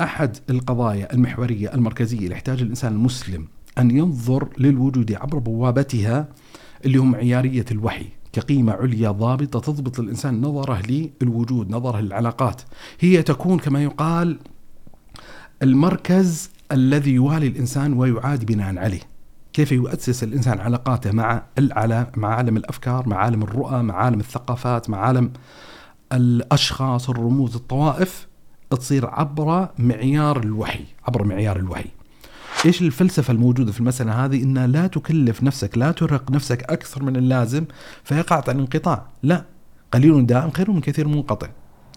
أحد القضايا المحورية المركزية اللي يحتاج الإنسان المسلم أن ينظر للوجود عبر بوابتها اللي هم معياريه الوحي كقيمة عليا ضابطة تضبط الانسان نظره للوجود، نظره للعلاقات. هي تكون كما يقال المركز الذي يوالي الإنسان ويعاد بناء عليه. كيف يؤسس الإنسان علاقاته مع مع عالم الأفكار، مع عالم الرؤى، مع عالم الثقافات، مع عالم الأشخاص، الرموز، الطوائف تصير عبر معيار الوحي، عبر معيار الوحي. إيش الفلسفة الموجودة في المسألة هذه؟ ان لا تكلف نفسك لا ترهق نفسك أكثر من اللازم فيقع عن انقطاع. لا قليل دائم خير من كثير منقطع.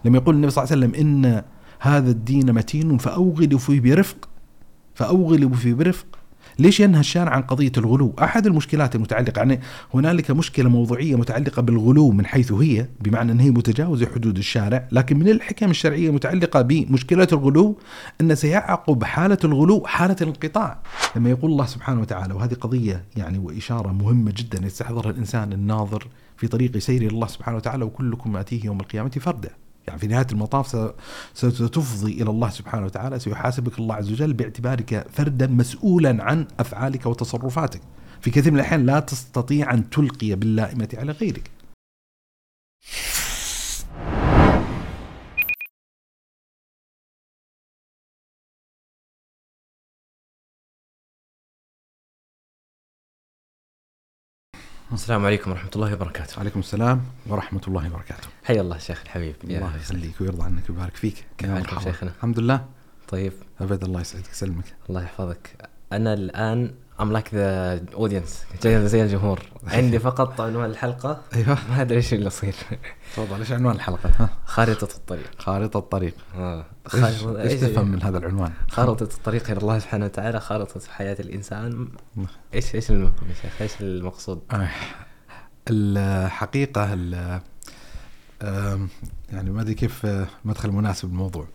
لما يقول النبي صلى الله عليه وسلم إن هذا الدين متين فأوغلوا فيه برفق. فأوغلوا فيه برفق. ليش ينهى الشارع عن قضية الغلو؟ أحد المشكلات المتعلقة يعني هنالك مشكلة موضوعية متعلقة بالغلو من حيث هي بمعنى أنها متجاوزة حدود الشارع لكن من الحكم الشرعية المتعلقة بمشكلة الغلو أن سيعقب حالة الغلو حالة الانقطاع لما يقول الله سبحانه وتعالى وهذه قضية يعني وإشارة مهمة جدا يستحضرها الإنسان الناظر في طريق سير الله سبحانه وتعالى وكلكم آتيه يوم القيامة فردا. يعني في نهاية المطاف ستفضي إلى الله سبحانه وتعالى سيحاسبك الله عز وجل باعتبارك فردا مسؤولا عن أفعالك وتصرفاتك. في كثير من الأحيان لا تستطيع أن تلقي باللائمة على غيرك. السلام عليكم ورحمة الله وبركاته. وعليكم السلام ورحمة الله وبركاته. حيا الله شيخ الحبيب. الله يخليك ويرضى عنك ويبارك فيك. كيف حالك شيخنا؟ الحمد لله. طيب. أبد الله يسعدك يسلمك. الله يحفظك. أنا الآن I'm like the audience زي الجمهور عندي فقط عنوان الحلقة أيوه ما أدري إيش اللي يصير تفضل إيش عنوان الحلقة؟ ها؟ خارطة الطريق خارطة الطريق آه إيش, إيش تفهم من هذا العنوان؟ خارطة الطريق إلى الله سبحانه وتعالى خارطة حياة الإنسان إيش إيش المفهوم يا شيخ؟ إيش المقصود؟ آه. الحقيقة يعني ما أدري كيف مدخل مناسب للموضوع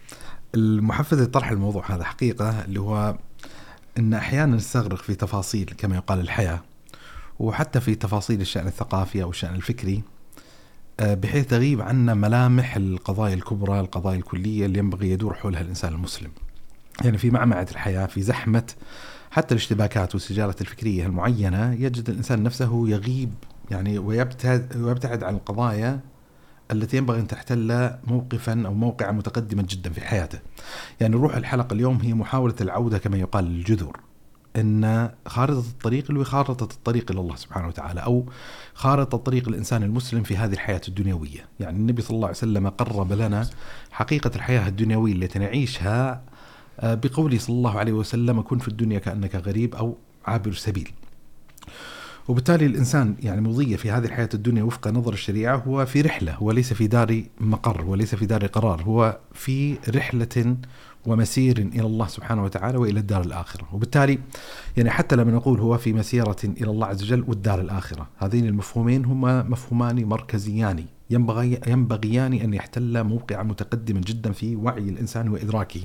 المحفز لطرح الموضوع هذا حقيقة اللي هو إن أحيانا نستغرق في تفاصيل كما يقال الحياة وحتى في تفاصيل الشأن الثقافي أو الشأن الفكري آه، بحيث تغيب عنا ملامح القضايا الكبرى القضايا الكلية اللي ينبغي يدور حولها الإنسان المسلم. يعني في معمعة الحياة في زحمة حتى الاشتباكات والسجالة الفكرية المعينة يجد الإنسان نفسه يغيب يعني ويبتعد, ويبتعد عن القضايا التي ينبغي أن تحتل موقفا أو موقعا متقدما جدا في حياته. يعني روح الحلقة اليوم هي محاولة العودة كما يقال للجذور. إن خارطة الطريق اللي هي خارطة الطريق إلى الله سبحانه وتعالى أو خارطة طريق الإنسان المسلم في هذه الحياة الدنيوية، يعني النبي صلى الله عليه وسلم قرب لنا حقيقة الحياة الدنيوية التي نعيشها آه، بقوله صلى الله عليه وسلم كن في الدنيا كأنك غريب أو عابر سبيل. وبالتالي الإنسان يعني مضي في هذه الحياة الدنيا وفق نظر الشريعة هو في رحلة وليس في دار مقر وليس في دار قرار هو في رحلة ومسير إلى الله سبحانه وتعالى وإلى الدار الآخرة، وبالتالي يعني حتى لما نقول هو في مسيرة إلى الله عز وجل والدار الآخرة، هذين المفهومين هما مفهومان مركزيان ينبغي ينبغيان أن يحتل موقعا متقدما جدا في وعي الإنسان وإدراكه.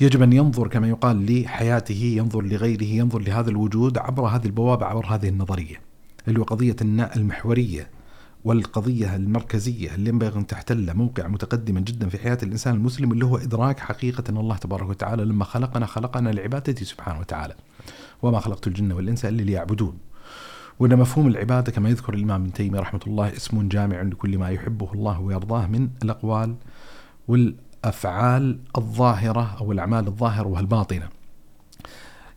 يجب أن ينظر كما يقال لحياته، ينظر لغيره، ينظر لهذا الوجود عبر هذه البوابة عبر هذه النظرية. اللي هو قضية المحورية والقضية المركزية اللي ينبغي أن تحتل موقع متقدما جدا في حياة الإنسان المسلم اللي هو إدراك حقيقة أن الله تبارك وتعالى لما خلقنا خلقنا لعبادته سبحانه وتعالى وما خلقت الجن والإنس إلا ليعبدون وأن مفهوم العبادة كما يذكر الإمام ابن تيمية رحمة الله اسم جامع لكل ما يحبه الله ويرضاه من الأقوال والأفعال الظاهرة أو الأعمال الظاهرة والباطنة.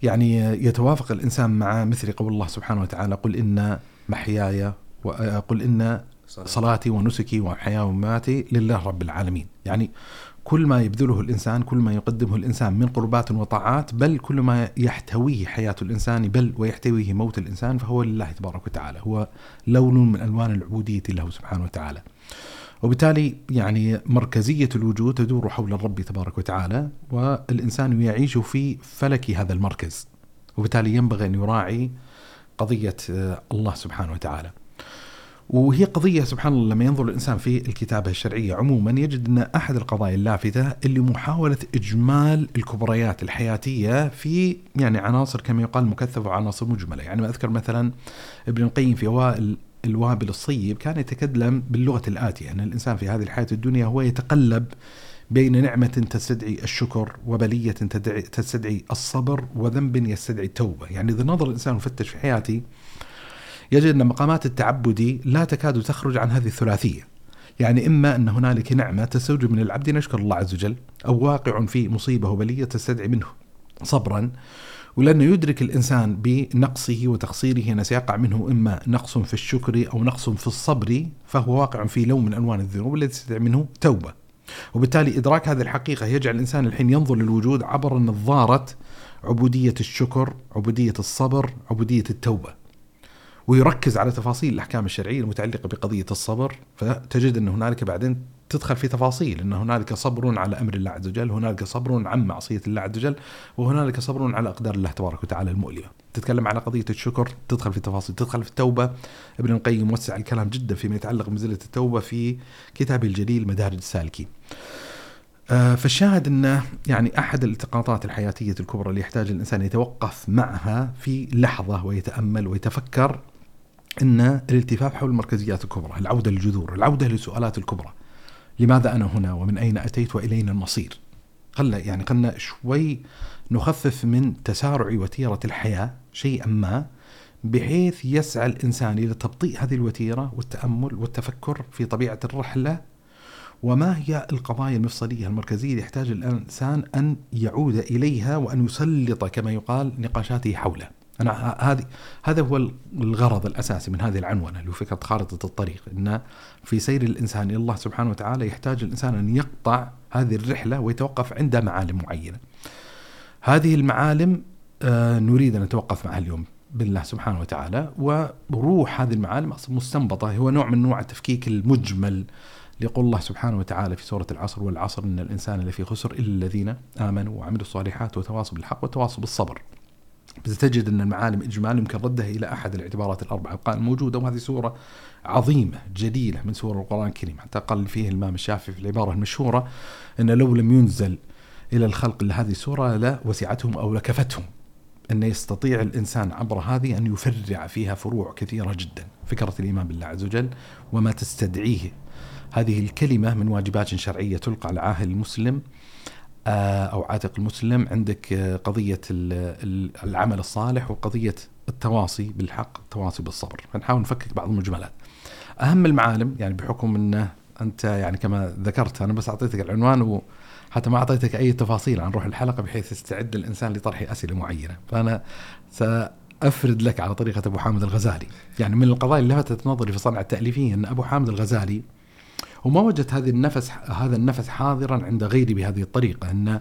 يعني يتوافق الإنسان مع مثل قول الله سبحانه وتعالى قل إن محياي وقل إن صلاتي. ونسكي وحياة ومماتي لله رب العالمين. يعني كل ما يبذله الإنسان كل ما يقدمه الإنسان من قربات وطاعات بل كل ما يحتويه حياة الإنسان بل ويحتويه موت الإنسان فهو لله تبارك وتعالى. هو لون من ألوان العبودية له سبحانه وتعالى. وبالتالي يعني مركزية الوجود تدور حول الرب تبارك وتعالى والإنسان يعيش في فلك هذا المركز وبالتالي ينبغي أن يراعي قضية الله سبحانه وتعالى. وهي قضية سبحان الله لما ينظر الإنسان في الكتابة الشرعية عموما يجد أن أحد القضايا اللافتة اللي محاولة إجمال الكبريات الحياتية في يعني عناصر كما يقال مكثفة وعناصر مجملة. يعني ما أذكر مثلا ابن القيم في أوائل الوابل الصيب كان يتكلم باللغة الآتية أن الإنسان في هذه الحياة الدنيا هو يتقلب بين نعمة تستدعي الشكر وبلية تدعي- تستدعي الصبر وذنب يستدعي التوبة. يعني إذا نظر الإنسان وفتش في حياتي يجد أن مقامات التعبد لا تكاد تخرج عن هذه الثلاثية. يعني إما أن هنالك نعمة تستوجب من العبد أن يشكر الله عز وجل أو واقع في مصيبة وبلية تستدعي منه صبرا ولأنه يدرك الإنسان بنقصه وتقصيره أن سيقع منه إما نقص في الشكر أو نقص في الصبر فهو واقع في لون من ألوان الذنوب التي تستدعي منه توبة. وبالتالي إدراك هذه الحقيقة يجعل الإنسان الحين ينظر للوجود عبر نظارة عبودية الشكر عبودية الصبر عبودية التوبة. ويركز على تفاصيل الأحكام الشرعية المتعلقة بقضية الصبر فتجد أن هنالك بعدين تدخل في تفاصيل إن هنالك صبر على أمر الله عز وجل، هنالك صبر عن معصية الله عز وجل، وهنالك صبر على أقدار الله تبارك وتعالى المؤلمة. تتكلم على قضية الشكر تدخل في تفاصيل، تدخل في التوبة ابن القيم وسع الكلام جدا فيما يتعلق بمنزلة التوبة في كتابه الجليل مدارج السالكين. آه، فالشاهد انه يعني أحد الالتقاطات الحياتية الكبرى اللي يحتاج الإنسان يتوقف معها في لحظة ويتأمل ويتفكر إن الالتفاف حول المركزيات الكبرى، العودة للجذور، العودة للسؤالات الكبرى. لماذا أنا هنا ومن أين أتيت والين المصير؟ خلنا يعني خلنا شوي نخفف من تسارع وتيرة الحياة شيئا ما بحيث يسعى الإنسان إلى تبطيء هذه الوتيرة والتأمل والتفكر في طبيعة الرحلة وما هي القضايا المفصلية المركزية اللي يحتاج الإنسان أن يعود إليها وأن يسلط كما يقال نقاشاته حولها. أنا هذه هذا هو الغرض الأساسي من هذه العنونه اللي هو فكرة خارطة الطريق. إن في سير الإنسان إلى الله سبحانه وتعالى يحتاج الإنسان أن يقطع هذه الرحلة ويتوقف عند معالم معينة. هذه المعالم آه، نريد أن نتوقف معها اليوم بالله سبحانه وتعالى. وروح هذه المعالم أصلا مستنبطة. هو نوع من نوع التفكيك المجمل ليقول الله سبحانه وتعالى في سورة العصر والعصر إن الإنسان لفي خسر إلا الذين آمنوا وعملوا الصالحات وتواصوا بالحق وتواصوا بالصبر. بتجد أن المعالم إجمال يمكن ردها إلى أحد الاعتبارات الأربعة. القائمة موجودة وهذه سورة عظيمة جليلة من سور القرآن الكريم. حتى قال فيه الإمام الشافعي في العبارة المشهورة أن لو لم ينزل إلى الخلق إلا هذه السورة لوسعتهم أو لكفتهم. أن يستطيع الإنسان عبر هذه أن يفرع فيها فروع كثيرة جدا. فكرة الإيمان بالله عز وجل وما تستدعيه. هذه الكلمة من واجبات شرعية تلقى على عاهل المسلم آه، أو عاتق المسلم عندك آه، ال- العمل الصالح وقضية التواصي بالحق التواصي بالصبر. فنحاول نفكك بعض المجملات. أهم المعالم يعني بحكم أنه أنت يعني كما ذكرت أنا بس أعطيتك العنوان وحتى ما أعطيتك أي تفاصيل عن روح الحلقة بحيث يستعد الإنسان لطرح أسئلة معينة. فأنا سأفرد لك على طريقة أبو حامد الغزالي. يعني من القضايا اللي لفتت نظري في صنع التأليفية أن أبو حامد الغزالي وما وجدت هذه النفس هذا النفس حاضرا عند غيري بهذه الطريقة أن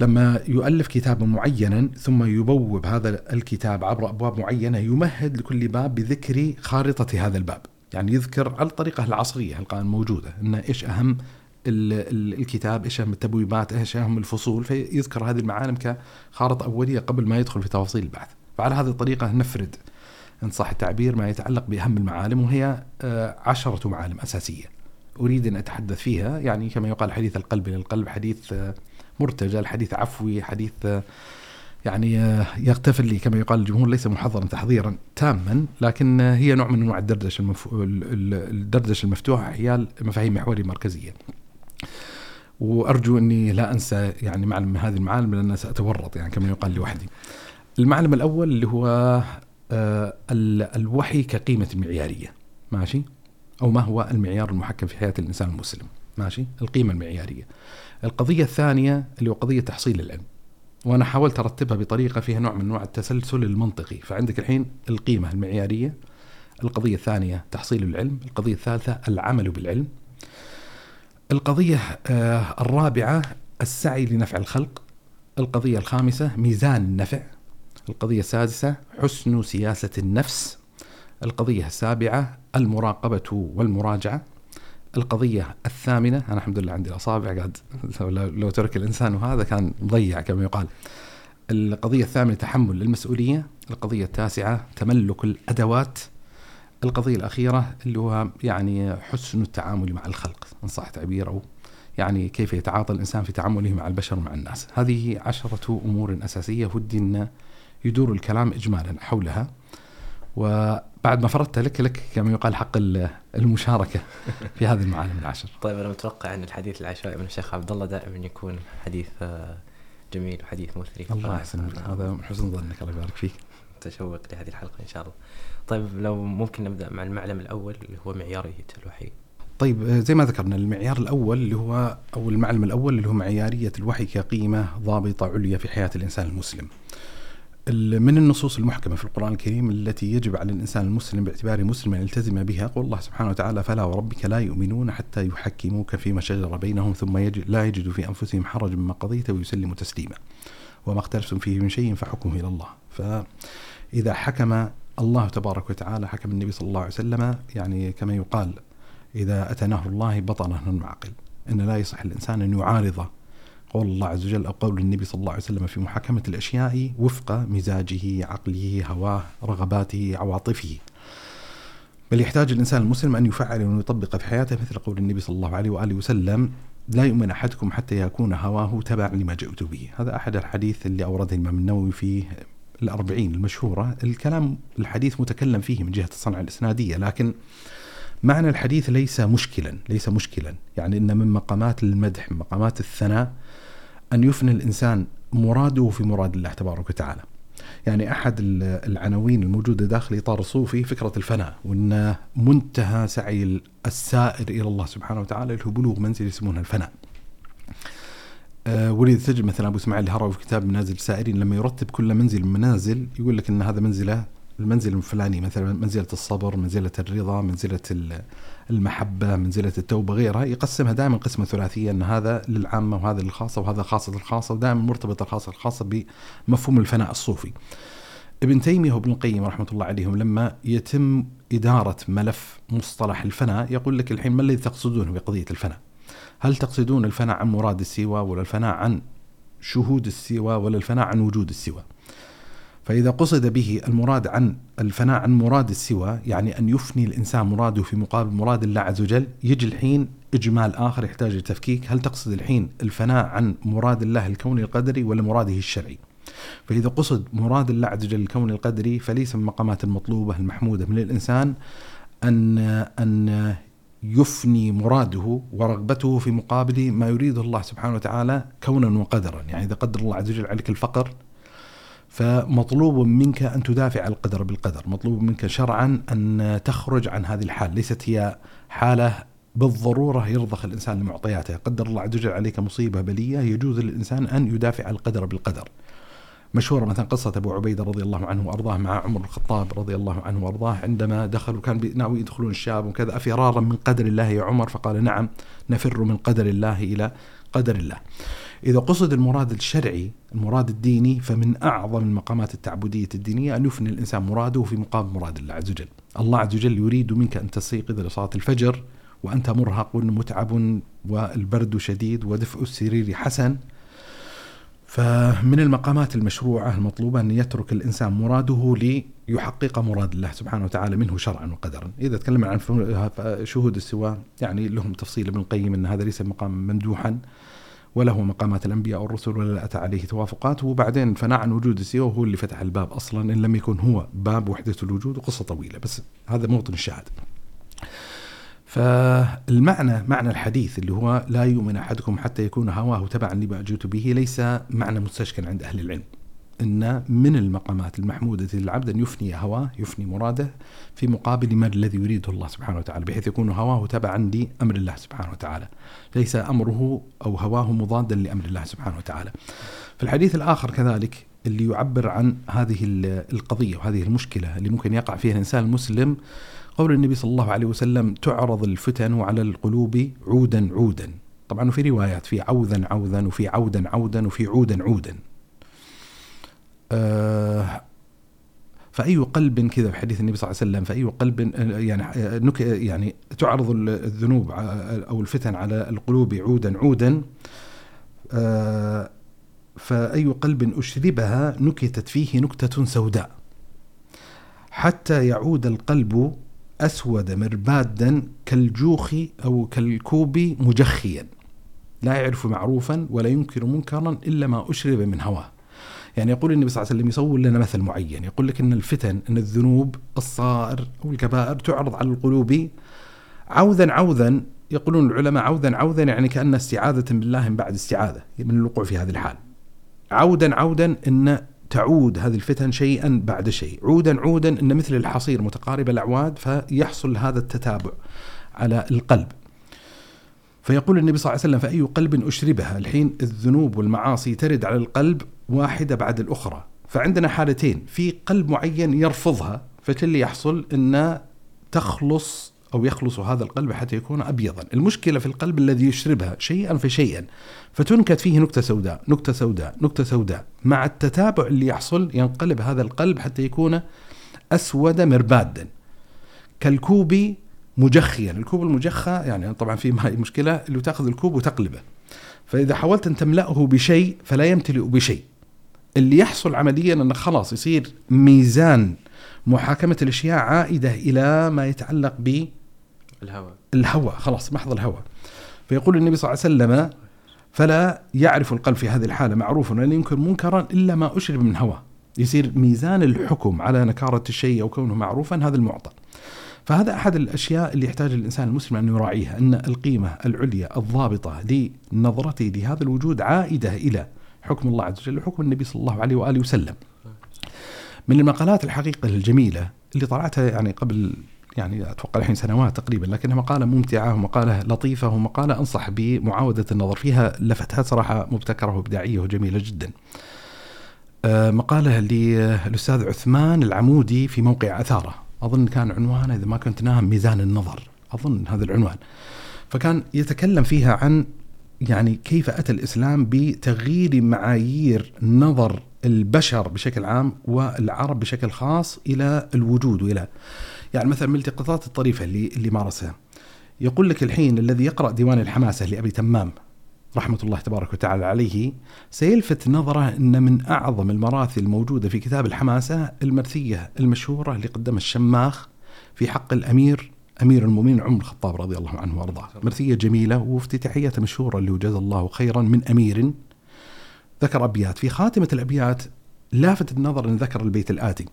لما يؤلف كتابا معينا ثم يبوب هذا الكتاب عبر أبواب معينة يمهد لكل باب بذكر خارطة هذا الباب، يعني يذكر على الطريقة العصرية القائمه موجوده إن إيش أهم ال- ال- الكتاب، إيش أهم التبويبات، إيش أهم الفصول، فيذكر هذه المعالم كخارطة أولية قبل ما يدخل في تفاصيل البحث، فعلى هذه الطريقة نفرد إن صح التعبير ما يتعلق بأهم المعالم وهي آه، عشرة معالم أساسية. أريد أن أتحدث فيها يعني كما يقال حديث القلب إلى القلب حديث آه، مرتجل حديث عفوي حديث آه، يعني آه، يغتفر لي كما يقال الجمهور ليس محضرا تحضيرا تاما لكن هي نوع من أنواع الدردشة المف... ال- ال- الدردشة المفتوحة حيال مفاهيم محورية مركزية. وأرجو أني لا أنسى يعني معلم من هذه المعالم لأن سأتورط يعني كما يقال لوحدي. المعلم الأول اللي هو ال- الوحي كقيمة معيارية ماشي؟ أو ما هو المعيار المحكم في حياة الإنسان المسلم ماشي؟ القيمة المعيارية. القضية الثانية اللي هو قضية تحصيل العلم. وأنا حاولت أرتبها بطريقة فيها نوع من انواع التسلسل المنطقي، فعندك الحين القيمة المعيارية القضية الثانية تحصيل العلم، القضية الثالثة العمل بالعلم. القضية آه، الرابعة السعي لنفع الخلق. القضية الخامسة ميزان النفع. القضية السادسة حسن سياسة النفس. القضية السابعة المراقبة والمراجعة. القضية الثامنة أنا الحمد لله عندي الأصابع قاعد لو, ترك الإنسان وهذا كان مضيع كما يقال. القضية الثامنة تحمل المسؤولية القضية التاسعة تملك الأدوات. القضية الأخيرة اللي هو يعني حسن التعامل مع الخلق إن صح تعبير أو يعني كيف يتعاطى الإنسان في تعامله مع البشر ومع الناس. هذه عشرة أمور أساسية ودي أن يدور الكلام إجمالا حولها. بعد ما فرضت لك لك كما يقال حق ال- المشاركة في هذه المعالم العشر طيب أنا متوقع أن الحديث العشوائي من الشيخ عبد الله دائما يكون حديث آه، جميل وحديث مثري. الله ف- هذا من حسن ظنك الله يبارك فيك. متشوق لهذه الحلقة إن شاء الله. طيب لو ممكن نبدأ مع المعلم الأول اللي هو معياريه الوحي. طيب آه، زي ما ذكرنا المعيار الأول اللي هو أو المعلم الأول اللي هو معيارية الوحي كقيمة ضابطة عليا في حياة الإنسان المسلم. من النصوص المحكمة في القرآن الكريم التي يجب على الإنسان المسلم باعتباره مسلما يلتزم بها قول الله سبحانه وتعالى فلا وربك لا يؤمنون حتى يحكموك فيما شجر بينهم ثم يجد لا يجدوا في أنفسهم حرج مما قضيت ويسلموا تسليما. وما اختلفتم فيه من شيء فحكمه إلى الله. فإذا حكم الله تبارك وتعالى حكم النبي صلى الله عليه وسلم يعني كما يقال إذا أتى نهر الله بطل نهر المعقل إن لا يصح الإنسان أن يعارض قول الله عز وجل أو قول النبي صلى الله عليه وسلم في محاكمة الأشياء وفق مزاجه عقله هواه رغباته عواطفه. بل يحتاج الإنسان المسلم أن يفعل ويطبق في حياته مثل قول النبي صلى الله عليه وآله وسلم لا يؤمن أحدكم حتى يكون هواه تبعا لما جئت به. هذا أحد الحديث اللي أورده الإمام النووي في الأربعين المشهورة. الكلام الحديث متكلم فيه من جهة الصنعة الإسنادية لكن معنى الحديث ليس مشكلا ليس مشكلا. يعني إن من مقامات المدح من مقامات الثناء أن يفني الإنسان مراده في مراد الله تبارك وتعالى يعني ال- العناوين الموجودة داخل إطار الصوفي فكرة الفناء وأن منتهى سعي السائر إلى الله سبحانه وتعالى هو بلوغ منزل يسمونها الفناء. آه ولذا تجد مثلا أبو إسماعيل الهروي في كتاب منازل السائرين لما يرتب كل منزل من منازل يقول لك إن هذا منزله المنزل الفلاني مثلا منزلة الصبر، منزلة الرضا، منزلة ال- المحبة، منزلة التوبة غيرها يقسمها دائما قسمة ثلاثية إن هذا للعامة وهذا للخاصة وهذا خاصه الخاصه ودائما مرتبط الخاصة الخاصة بمفهوم الفناء الصوفي. ابن تيمية وابن القيم رحمة الله عليهم لما يتم إدارة ملف مصطلح الفناء يقول لك الحين ما الذي تقصدونه بقضية الفناء؟ هل تقصدون الفناء عن مراد السوى ولا الفناء عن شهود السوى ولا الفناء عن وجود السوى؟ فإذا قصد به المراد عن الفناء عن مراد السوى يعني أن يفني الإنسان مراده في مقابل مراد الله عز وجل يجي الحين إجمال آخر يحتاج لتفكيك هل تقصد الحين الفناء عن مراد الله الكوني القدري ولا مراده الشرعي؟ فإذا قصد مراد الله عز وجل الكوني القدري فليس من المقامات المطلوبة المحمودة من الإنسان أن أن يفني مراده ورغبته في مقابل ما يريده الله سبحانه وتعالى كونا وقدرا. يعني إذا قدر الله عز وجل عليك الفقر فمطلوب منك أن تدافع القدر بالقدر، مطلوب منك شرعا أن تخرج عن هذه الحال، ليست هي حالة بالضرورة يرضخ الإنسان لمعطياته، قدر الله عز وجل عليك مصيبة بلية يجوز للإنسان أن يدافع القدر بالقدر. مشهورة مثلا قصة أبو عبيدة رضي الله عنه وأرضاه مع عمر الخطاب رضي الله عنه وأرضاه. عندما دخلوا كان ناوي يدخلون الشام وكذا افرارا من قدر الله يا عمر؟ فقال نعم نفر من قدر الله إلى قدر الله. إذا قصد المراد الشرعي المراد الديني فمن أعظم المقامات التعبدية الدينية أن يفني الإنسان مراده في مقابل مراد الله عز وجل. الله عز وجل يريد منك أن تستيقظ لصلاة الفجر وأنت مرهق متعب والبرد شديد ودفء السرير حسن. فمن المقامات المشروعة المطلوبة أن يترك الإنسان مراده ليحقق مراد الله سبحانه وتعالى منه شرعا وقدرا. إذا تكلمنا عن شهود السواء يعني لهم تفصيل ابن القيم أن هذا ليس مقام ممدوحا. ولا هو مقامات الأنبياء والرسل ولا اتى عليه توافقات وبعدين الفناء عن وجود السوى هو اللي فتح الباب أصلا إن لم يكن هو باب وحدة الوجود وقصه طويلة بس هذا موطن الشاهد. فالمعنى معنى الحديث اللي هو لا يؤمن أحدكم حتى يكون هواه تبعا لما جئت به ليس معنى مستشكل عند أهل العلم. أن من المقامات المحمودة للعبد أن يفني هواه يفني مراده في مقابل ما الذي يريده الله سبحانه وتعالى بحيث يكون هواه تبعا لأمر الله سبحانه وتعالى. ليس أمره أو هواه مضادا لأمر الله سبحانه وتعالى. في الحديث الآخر كذلك اللي يعبر عن هذه ال- القضية وهذه المشكلة اللي ممكن يقع فيها الإنسان المسلم قول النبي صلى الله عليه وسلم تعرض الفتن على القلوب عودا عودا. طبعا في روايات في عوذا عوذا وفي عودا عودا وفي عودا عودا. آه فأي قلب كذا في حديث النبي صلى الله عليه وسلم فأي قلب آه، يعني آه، يعني تعرض الذنوب أو الفتن على القلوب عودا عودا فأي قلب أشربها نكتت فيه نكتة سوداء. حتى يعود القلب أسود مربادا كالجوخ أو كالكوب مجخيا. لا يعرف معروفا ولا ينكر منكرا إلا ما أشرب من هواه. يعني يقول النبي صلى الله عليه وسلم يصور لنا مثل معين يقول لك إن الفتن إن الذنوب الصائر أو الكبائر تعرض على القلوب عوذا عوذا يقولون العلماء عوذا عوذا يعني كأن استعاذة بالله من بعد استعاذة من الوقوع في هذه الحال. عودا عودا إن تعود هذه الفتن شيئا بعد شيء. عودا عودا إن مثل الحصير متقارب الأعواد فيحصل هذا التتابع على القلب. فيقول النبي صلى الله عليه وسلم فأي قلب أشربها؟ الحين الذنوب والمعاصي ترد على القلب واحدة بعد الأخرى. فعندنا حالتين. في قلب معين يرفضها فاللي يحصل؟ أن تخلص أو يخلص هذا القلب حتى يكون أبيضا. المشكلة في القلب الذي يشربها شيئا فشيئا. فتنكت فيه نكتة سوداء نكتة سوداء نكتة سوداء. مع التتابع اللي يحصل ينقلب هذا القلب حتى يكون أسود مربادا. كالكوب مجخيا. الكوب المجخى يعني طبعا في معي مشكلة اللي تأخذ الكوب وتقلبه. فإذا حاولت أن تملأه بشيء فلا يمتلئ بشيء. اللي يحصل عمليا أنه خلاص يصير ميزان محاكمة الأشياء عائدة إلى ما يتعلق ب الهواء الهواء خلاص محض الهواء فيقول النبي صلى الله عليه وسلم فلا يعرف القلب في هذه الحالة معروف أن ينكر منكرا إلا ما أشرب من هواه يصير ميزان الحكم على نكارة الشيء أو كونه معروفا هذا المعطى. فهذا أحد الأشياء اللي يحتاج الإنسان المسلم أن يراعيها أن القيمة العليا الضابطة لنظرته لهذا الوجود عائدة إلى حكم الله عز وجل وحكم النبي صلى الله عليه وآله وسلم. من المقالات الحقيقة الجميلة اللي طلعتها يعني قبل يعني أتوقع الحين سنوات تقريبا لكنها مقالة ممتعة ومقالة لطيفة ومقالة أنصح بمعاودة النظر فيها لفتات صراحة مبتكرة وإبداعية وجميلة جدا. آه، مقالة للأستاذ عثمان العمودي في موقع أثارة. أظن كان عنوانه إذا ما كنت ناهم ميزان النظر. أظن هذا العنوان. فكان يتكلم فيها عن يعني كيف أتى الإسلام بتغيير معايير نظر البشر بشكل عام والعرب بشكل خاص إلى الوجود وإلى يعني مثلا من التقاطات الطريفة اللي اللي مارسها. يقول لك الحين الذي يقرأ ديوان الحماسة لأبي تمام رحمة الله تبارك وتعالى عليه سيلفت نظره أن من أعظم المراثي الموجودة في كتاب الحماسة المرثية المشهورة اللي قدمها الشماخ في حق الأمير أمير المؤمنين عمر الخطاب رضي الله عنه وأرضاه. مرثية جميلة وافتتاحية مشهورة اللي جزا الله خيرا من أمير ذكر أبيات. في خاتمة الأبيات لافت النظر أن ذكر البيت الآتي.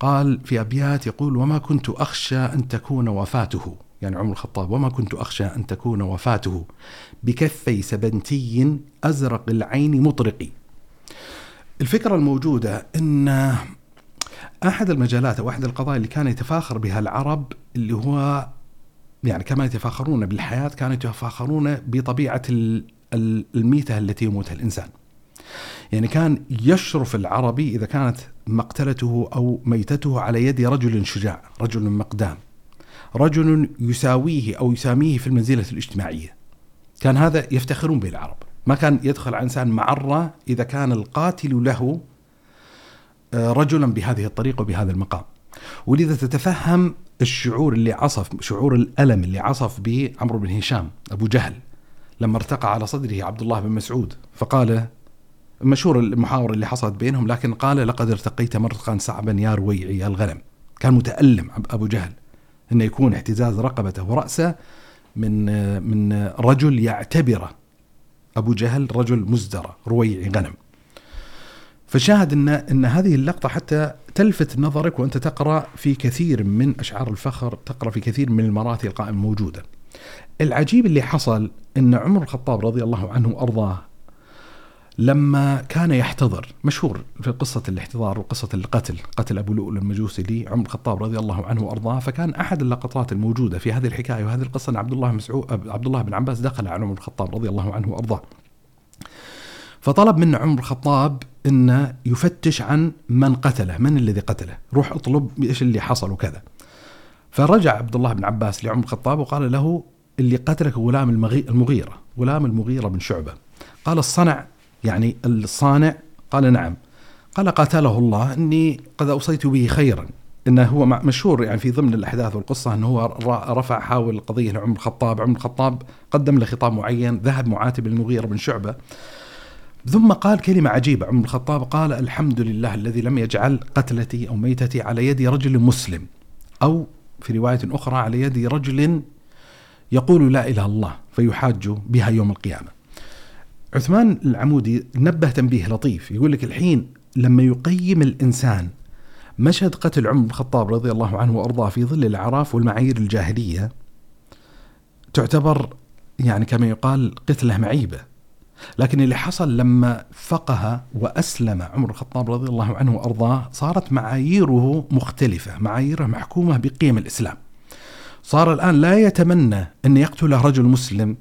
قال في أبيات يقول وما كنت أخشى أن تكون وفاته. يعني عمر الخطاب وما كنت أخشى أن تكون وفاته بكفي سبنتي أزرق العين مطرقي. الفكرة الموجودة أن أحد المجالات أو أحد القضايا اللي كان يتفاخر بها العرب اللي هو يعني كما يتفاخرون بالحياة كانوا يتفاخرون بطبيعة الميتة التي يموتها الإنسان. يعني كان يشرف العربي إذا كانت مقتلته أو ميتته على يد رجل شجاع رجل مقدام. رجل يساويه أو يساميه في المنزلة الاجتماعية. كان هذا يفتخرون به العرب. ما كان يدخل على إنسان معرة إذا كان القاتل له رجلا بهذه الطريقة وبهذا المقام. ولذا تتفهم الشعور اللي عصف شعور الألم اللي عصف به عمرو بن هشام أبو جهل لما ارتقى على صدره عبد الله بن مسعود فقال مشهور المحاورة اللي حصلت بينهم لكن قال لقد ارتقيت مرقا صعبا يا رويعي الغنم. كان متألم أبو جهل أنه يكون احتزاز رقبته ورأسه من من رجل يعتبره أبو جهل رجل مزدرى رويعي غنم. فشاهد ان إن هذه اللقطة حتى تلفت نظرك وأنت تقرأ في كثير من أشعار الفخر، تقرأ في كثير من المراثي القائمه موجودة. العجيب اللي حصل إن عمر الخطاب رضي الله عنه وارضاه لما كان يحتضر مشهور في قصة الاحتضار وقصة القتل قتل أبو لؤلؤ المجوسي لعمر الخطاب رضي الله عنه وأرضاه فكان أحد اللقطات الموجودة في هذه الحكاية وهذه القصة أن عبد الله مسعود عبد الله بن عباس دخل على عمر الخطاب رضي الله عنه وأرضاه فطلب من عمر الخطاب أنه يفتش عن من قتله من الذي قتله؟ روح اطلب إيش اللي حصل وكذا. فرجع عبد الله بن عباس لعمر الخطاب وقال له اللي قتلك غلام المغيرة غلام المغيرة بن شعبة. قال الصنع يعني الصانع؟ قال نعم. قال قاتله الله إني قد أوصيت به خيرا. إنه هو مشهور يعني في ضمن الأحداث والقصة إنه هو رفع حاول القضية لعمر الخطاب، عمر الخطاب قدم له خطاب معين، ذهب معاتب المغيره بن شعبة. ثم قال كلمة عجيبة. عمر الخطاب قال الحمد لله الذي لم يجعل قتلتي أو ميتتي على يد رجل مسلم. أو في رواية أخرى على يد رجل يقول لا إله الله فيحاج بها يوم القيامة. عثمان العمودي نبه تنبيه لطيف يقول لك الحين لما يقيم الإنسان مشهد قتل عمر الخطاب رضي الله عنه وأرضاه في ظل الأعراف والمعايير الجاهلية تعتبر يعني كما يقال قتلة معيبة. لكن اللي حصل لما فقه وأسلم عمر الخطاب رضي الله عنه وأرضاه صارت معاييره مختلفة معاييره محكومة بقيم الإسلام. صار الآن لا يتمنى أن يقتله رجل مسلم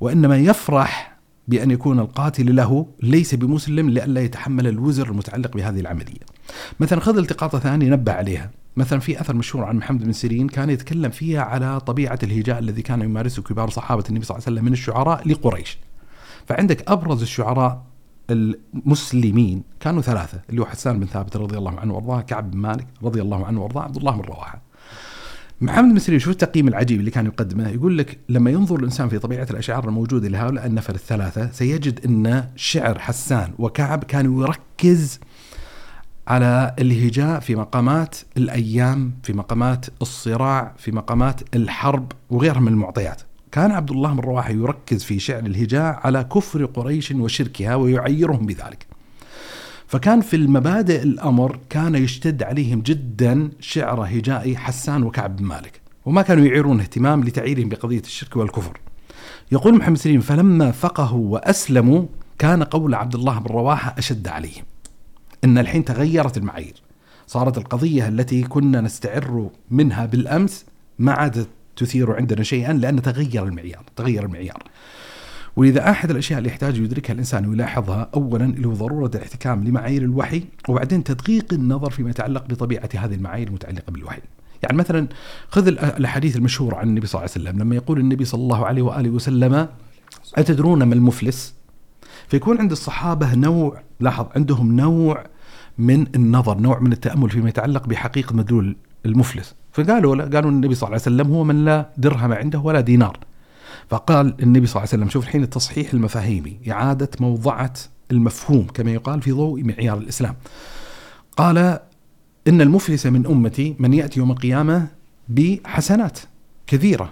وإنما يفرح بأن يكون القاتل له ليس بمسلم لئلا يتحمل الوزر المتعلق بهذه العملية. مثلا خذ التقاطة ثانية نبه عليها. مثلا في أثر مشهور عن محمد بن سيرين كان يتكلم فيها على طبيعة الهجاء الذي كان يمارسه كبار صحابة النبي صلى الله عليه وسلم من الشعراء لقريش. فعندك أبرز الشعراء المسلمين كانوا ثلاثة اللي هو حسان بن ثابت رضي الله عنه وارضاه كعب بن مالك رضي الله عنه وارضاه عبد الله بن رواحة. محمد سيرين شوف التقييم العجيب اللي كان يقدمه يقول لك لما ينظر الإنسان في طبيعة الأشعار الموجودة لهؤلاء النفر الثلاثة سيجد أن شعر حسان وكعب كان يركز على الهجاء في مقامات الأيام في مقامات الصراع في مقامات الحرب وغيرها من المعطيات. كان عبد الله بن رواحة يركز في شعر الهجاء على كفر قريش وشركها ويعيرهم بذلك. فكان في المبادئ الأمر كان يشتد عليهم جدا شعر هجائي حسان وكعب بن مالك. وما كانوا يعيرون اهتمام لتعييرهم بقضية الشرك والكفر. يقول محمد سليم فلما فقهوا وأسلموا كان قول عبد الله بن رواحة أشد عليهم. إن الحين تغيرت المعايير. صارت القضية التي كنا نستعر منها بالأمس ما عادت تثير عندنا شيئا لأن تغير المعيار تغير المعيار ولذا أحد الأشياء اللي يحتاج يدركها الإنسان ويلاحظها اولا اللي هو ضرورة الاحتكام لمعايير الوحي وبعدين تدقيق النظر فيما يتعلق بطبيعة هذه المعايير المتعلقة بالوحي. يعني مثلا خذ الأحاديث المشهورة عن النبي صلى الله عليه وسلم لما يقول النبي صلى الله عليه وآله وسلم أتدرون ما المفلس؟ فيكون عند الصحابة نوع لاحظ عندهم نوع من النظر، نوع من التأمل فيما يتعلق بحقيقة مدلول المفلس، فقالوا قالوا النبي صلى الله عليه وسلم هو من لا درهم عنده ولا دينار. فقال النبي صلى الله عليه وسلم شوف الحين التصحيح المفاهيمي إعادة موضعة المفهوم كما يقال في ضوء معيار الإسلام قال إن المفلس من أمتي من يأتي يوم القيامة بحسنات كثيرة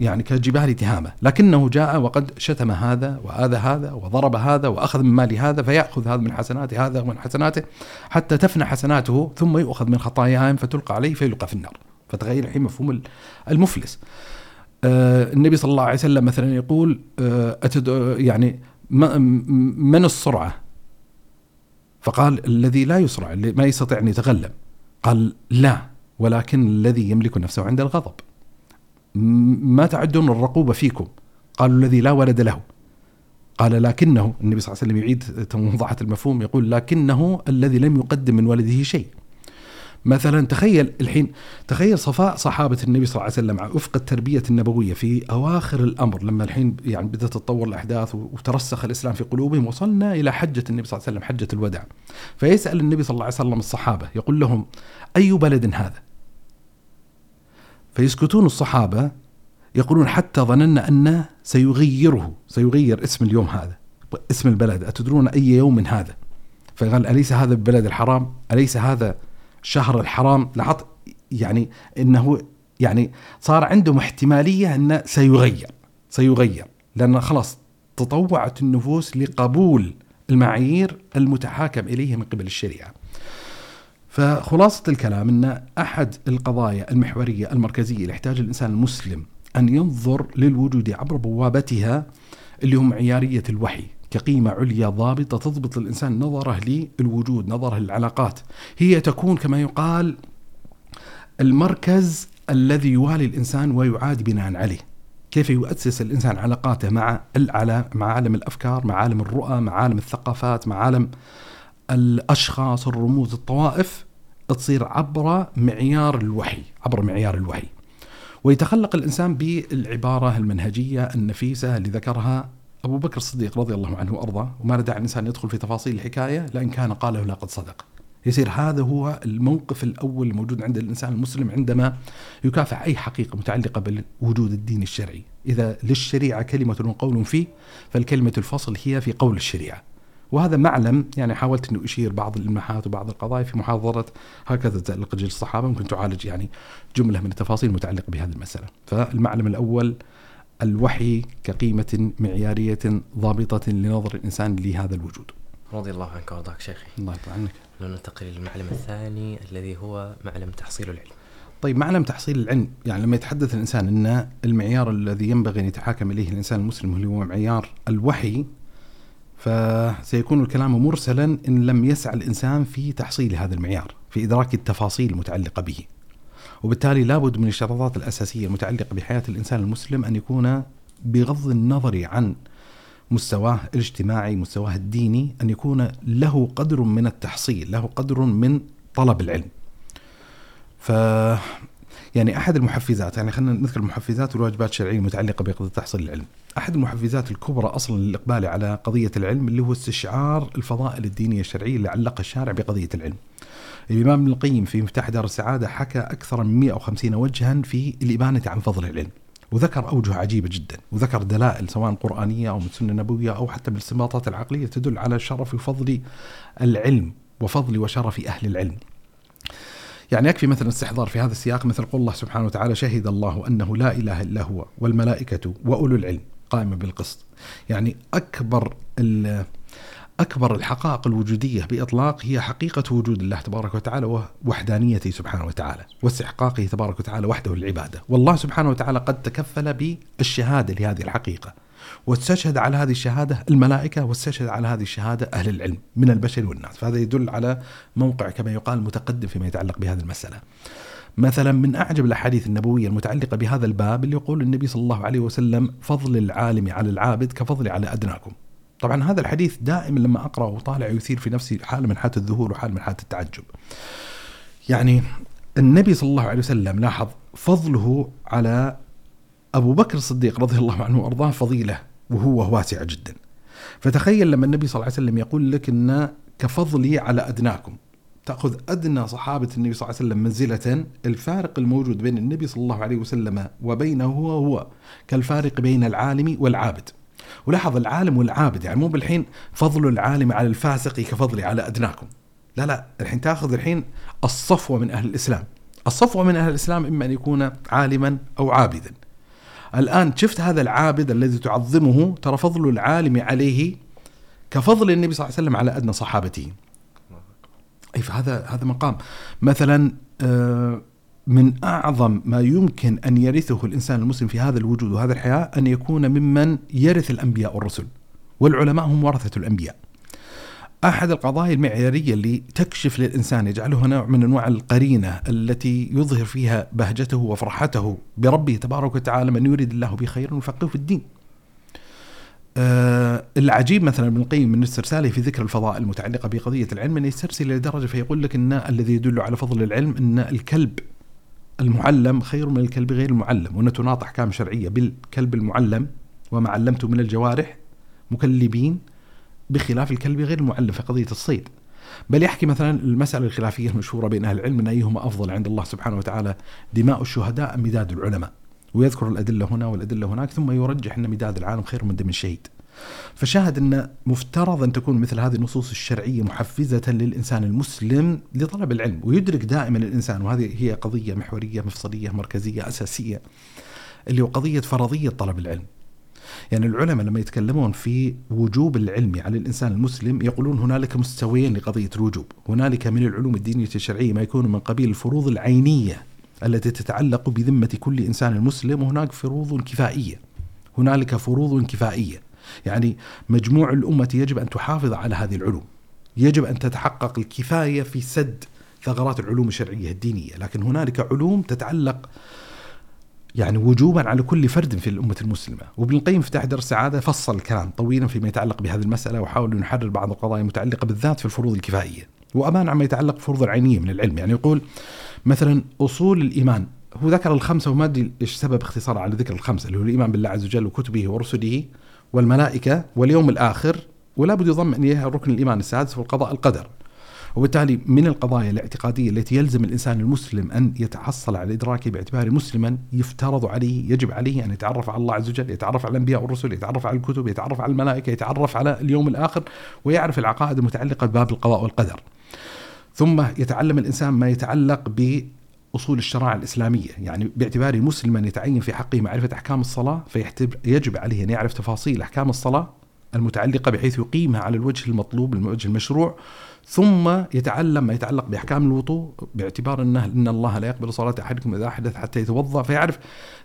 يعني كجبال تهامة لكنه جاء وقد شتم هذا وآذى هذا وضرب هذا وأخذ من مال هذا فيأخذ هذا من حسنات هذا ومن حسناته حتى تفنى حسناته ثم يؤخذ من خطاياهم فتلقى عليه فيلقى في النار فتغير الحين مفهوم المفلس. آه، النبي صلى الله عليه وسلم مثلا يقول آه، أتد يعني من السرعة؟ فقال الذي لا يسرع اللي ما يستطيع أن يتغلب. قال لا ولكن الذي يملك نفسه عند الغضب. ما تعدون الرقوبة فيكم؟ قالوا الذي لا ولد له. قال لكنه النبي صلى الله عليه وسلم يعيد موضحة المفهوم يقول لكنه الذي لم يقدم من ولده شيء. مثلا تخيل الحين تخيل صفاء صحابة النبي صلى الله عليه وسلم وفق التربية النبوية في أواخر الأمر لما الحين يعني بدأت تتطور الأحداث وترسخ الإسلام في قلوبهم وصلنا إلى حجة النبي صلى الله عليه وسلم حجة الوداع. فيسأل النبي صلى الله عليه وسلم الصحابة يقول لهم أي بلد هذا؟ فيسكتون الصحابة يقولون حتى ظننا أنه سيغيره سيغير اسم اليوم هذا اسم البلد أتدرون أي يوم هذا؟ فقال أليس هذا البلد الحرام؟ أليس هذا شهر الحرام لاحظت يعني إنه يعني صار عندهم احتمالية انه سيغير سيغير لأن خلاص تطوعت النفوس لقبول المعايير المتحاكم إليه من قبل الشريعة. فخلاصة الكلام إن أحد القضايا المحورية المركزية اللي يحتاج الإنسان المسلم أن ينظر للوجود عبر بوابتها اللي هم معياريه الوحي، كقيمة عليا ضابطة تضبط الإنسان نظره للوجود نظره للعلاقات. هي تكون كما يقال المركز الذي يوالي الإنسان ويعاد بناء عليه. كيف يؤسس الإنسان علاقاته مع مع عالم الأفكار مع عالم الرؤى مع عالم الثقافات مع عالم الأشخاص الرموز الطوائف؟ تصير عبر معيار الوحي عبر معيار الوحي. ويتخلق الإنسان بالعبارة المنهجية النفيسة اللي ذكرها أبو بكر الصديق رضي الله عنه وأرضاه وما له داعي الإنسان يدخل في تفاصيل الحكاية لأن كان قاله لقد صدق. يصير هذا هو الموقف الأول الموجود عند الإنسان المسلم عندما يكافح أي حقيقة متعلقة بوجود الدين الشرعي. إذا للشريعة كلمة وقول فيه فالكلمة الفصل هي في قول الشريعة. وهذا معلم يعني حاولت أن أشير بعض الإلماحات وبعض القضايا في محاضرة هكذا تتعلق جيل الصحابة ممكن تعالج يعني جملة من التفاصيل المتعلقة بهذه المسألة. فالمعلم الأول الوحي كقيمة معيارية ضابطة لنظر الإنسان لهذا الوجود. رضي الله عنك وأرضاك شيخي. الله يرضى عنك ننتقل للمعلم الثاني الذي هو معلم تحصيل العلم. طيب معلم تحصيل العلم يعني لما يتحدث الإنسان إن المعيار الذي ينبغي أن يتحاكم إليه الإنسان المسلم اللي هو معيار الوحي فسيكون الكلام مرسلا إن لم يسعى الإنسان في تحصيل هذا المعيار في إدراك التفاصيل المتعلقة به. وبالتالي لابد من الشرطات الأساسية المتعلقة بحياة الإنسان المسلم أن يكون بغض النظر عن مستواه الاجتماعي، مستواه الديني، أن يكون له قدر من التحصيل، له قدر من طلب العلم. ف يعني أحد المحفزات يعني خلينا نذكر المحفزات والواجبات الشرعية المتعلقة بقضيه تحصيل العلم. أحد المحفزات الكبرى أصلا للإقبال على قضية العلم اللي هو استشعار الفضائل الدينية الشرعية اللي علقها الشارع بقضية العلم. الإمام ابن القيم في مفتاح دار السعادة حكى أكثر من 150 وجها في الإبانة عن فضل العلم. وذكر أوجه عجيبة جدا، وذكر دلائل سواء قرآنية أو من سنه نبويه أو حتى بالاستنباطات العقلية تدل على شرف وفضل العلم وفضل وشرف أهل العلم. يعني يكفي مثلا استحضار في هذا السياق مثل قول الله سبحانه وتعالى شهد الله أنه لا إله إلا هو والملائكة وأولو العلم قائما بالقسط. يعني أكبر أكبر الحقائق الوجودية بإطلاق هي حقيقة وجود الله تبارك وتعالى ووحدانيته سبحانه وتعالى واستحقاقه تبارك وتعالى وحده العبادة، والله سبحانه وتعالى قد تكفل بالشهادة لهذه الحقيقة. واستشهد على هذه الشهادة الملائكة واستشهد على هذه الشهادة أهل العلم من البشر والناس، فهذا يدل على موقع كما يقال متقدم فيما يتعلق بهذه المسألة. مثلا من أعجب الأحاديث النبوية المتعلقة بهذا الباب اللي يقول النبي صلى الله عليه وسلم فضل العالم على العابد كفضل على أدناكم. طبعا هذا الحديث دائما لما اقرا وطالع يثير في نفسي حاله من حالة الذهول وحاله من حالة التعجب. يعني النبي صلى الله عليه وسلم لاحظ فضله على أبو بكر الصديق رضي الله عنه وأرضاه فضيلة وهو واسعه جدا. فتخيل لما النبي صلى الله عليه وسلم يقول لك إن كفضلي على أدناكم. تأخذ أدنى صحابة النبي صلى الله عليه وسلم منزلة الفارق الموجود بين النبي صلى الله عليه وسلم وبينه هو هو كالفارق بين العالم والعابد. ولاحظ العالم والعابد يعني مو بالحين فضل العالم على الفاسق كفضلي على أدناكم. لا لا الحين تأخذ الحين الصفوة من أهل الإسلام. الصفوة من أهل الإسلام إما أن يكون عالما أو عابدا. الآن شفت هذا العابد الذي تعظمه؟ ترى فضل العالم عليه كفضل النبي صلى الله عليه وسلم على أدنى صحابته. اي فهذا هذا مقام. مثلا آه من أعظم ما يمكن أن يرثه الإنسان المسلم في هذا الوجود وهذا الحياة أن يكون ممن يرث الأنبياء والرسل والعلماء هم ورثة الأنبياء. أحد القضايا المعيارية اللي تكشف للإنسان يجعله نوع من أنواع القرينة التي يظهر فيها بهجته وفرحته بربه تبارك وتعالى من يريد الله به خيرا في الدين. آه العجيب مثلا ابن القيم من استرساله في ذكر الفضائل المتعلقة بقضية العلم انه يسترسل لدرجه فيقول لك إن الذي يدل على فضل العلم أن الكلب المعلم خير من الكلب غير المعلم وأن تناط أحكام شرعية. بالكلب المعلم وما علمت من الجوارح مكلبين بخلاف الكلب غير المعلم في قضية الصيد. بل يحكي مثلا المسألة الخلافية المشهورة بين أهل العلم أن أيهما أفضل عند الله سبحانه وتعالى دماء الشهداء أم مداد العلماء. ويذكر الأدلة هنا والأدلة هناك ثم يرجح أن مداد العالم خير من دم الشهيد. فشاهد أن مفترض أن تكون مثل هذه النصوص الشرعية محفزة للإنسان المسلم لطلب العلم ويدرك دائما الإنسان وهذه هي قضية محورية مفصلية مركزية أساسية اللي هو قضية فرضية طلب العلم يعني العلماء لما يتكلمون في وجوب العلم على الإنسان المسلم يقولون هنالك مستويين لقضية الوجوب، هنالك من العلوم الدينية الشرعية ما يكون من قبيل الفروض العينية التي تتعلق بذمة كل إنسان مسلم وهناك فروض كفائية. هنالك فروض كفائية. يعني مجموع الأمة يجب أن تحافظ على هذه العلوم. يجب أن تتحقق الكفاية في سد ثغرات العلوم الشرعية الدينية. لكن هنالك علوم تتعلق يعني وجوبا على كل فرد في الأمة المسلمة. وابن القيم في تحت السعادة فصل الكلام طويلا فيما يتعلق بهذه المسألة وحاول أن يحرر بعض القضايا المتعلقة بالذات في الفروض الكفائية. وأمان عما يتعلق بالفروض العينية من العلم. يعني يقول مثلا أصول الإيمان. هو ذكر الخمسة وما أدري إيش سبب اختصار على ذكر الخمسة اللي هو الإيمان بالله عز وجل وكتبه ورسله. والملائكة واليوم الآخر ولا بد يضم إليها ركن الإيمان السادس والقضاء القدر. وبالتالي من القضايا الاعتقادية التي يلزم الإنسان المسلم أن يتحصل على إدراكه باعتباره مسلما يفترض عليه يجب عليه أن يتعرف على الله عز وجل يتعرف على الأنبياء والرسل يتعرف على الكتب يتعرف على الملائكة يتعرف على اليوم الآخر ويعرف العقائد المتعلقة بباب القضاء والقدر. ثم يتعلم الإنسان ما يتعلق أصول الشرائع الإسلامية، يعني باعتباره مسلما يتعين في حقه معرفة أحكام الصلاة فيجب عليه أن يعرف تفاصيل أحكام الصلاة المتعلقة بحيث يقيمها على الوجه المطلوب الوجه المشروع ثم يتعلم ما يتعلق بأحكام الوضوء باعتبار انه إن الله لا يقبل صلاة أحدكم إذا حدث حتى يتوضأ فيعرف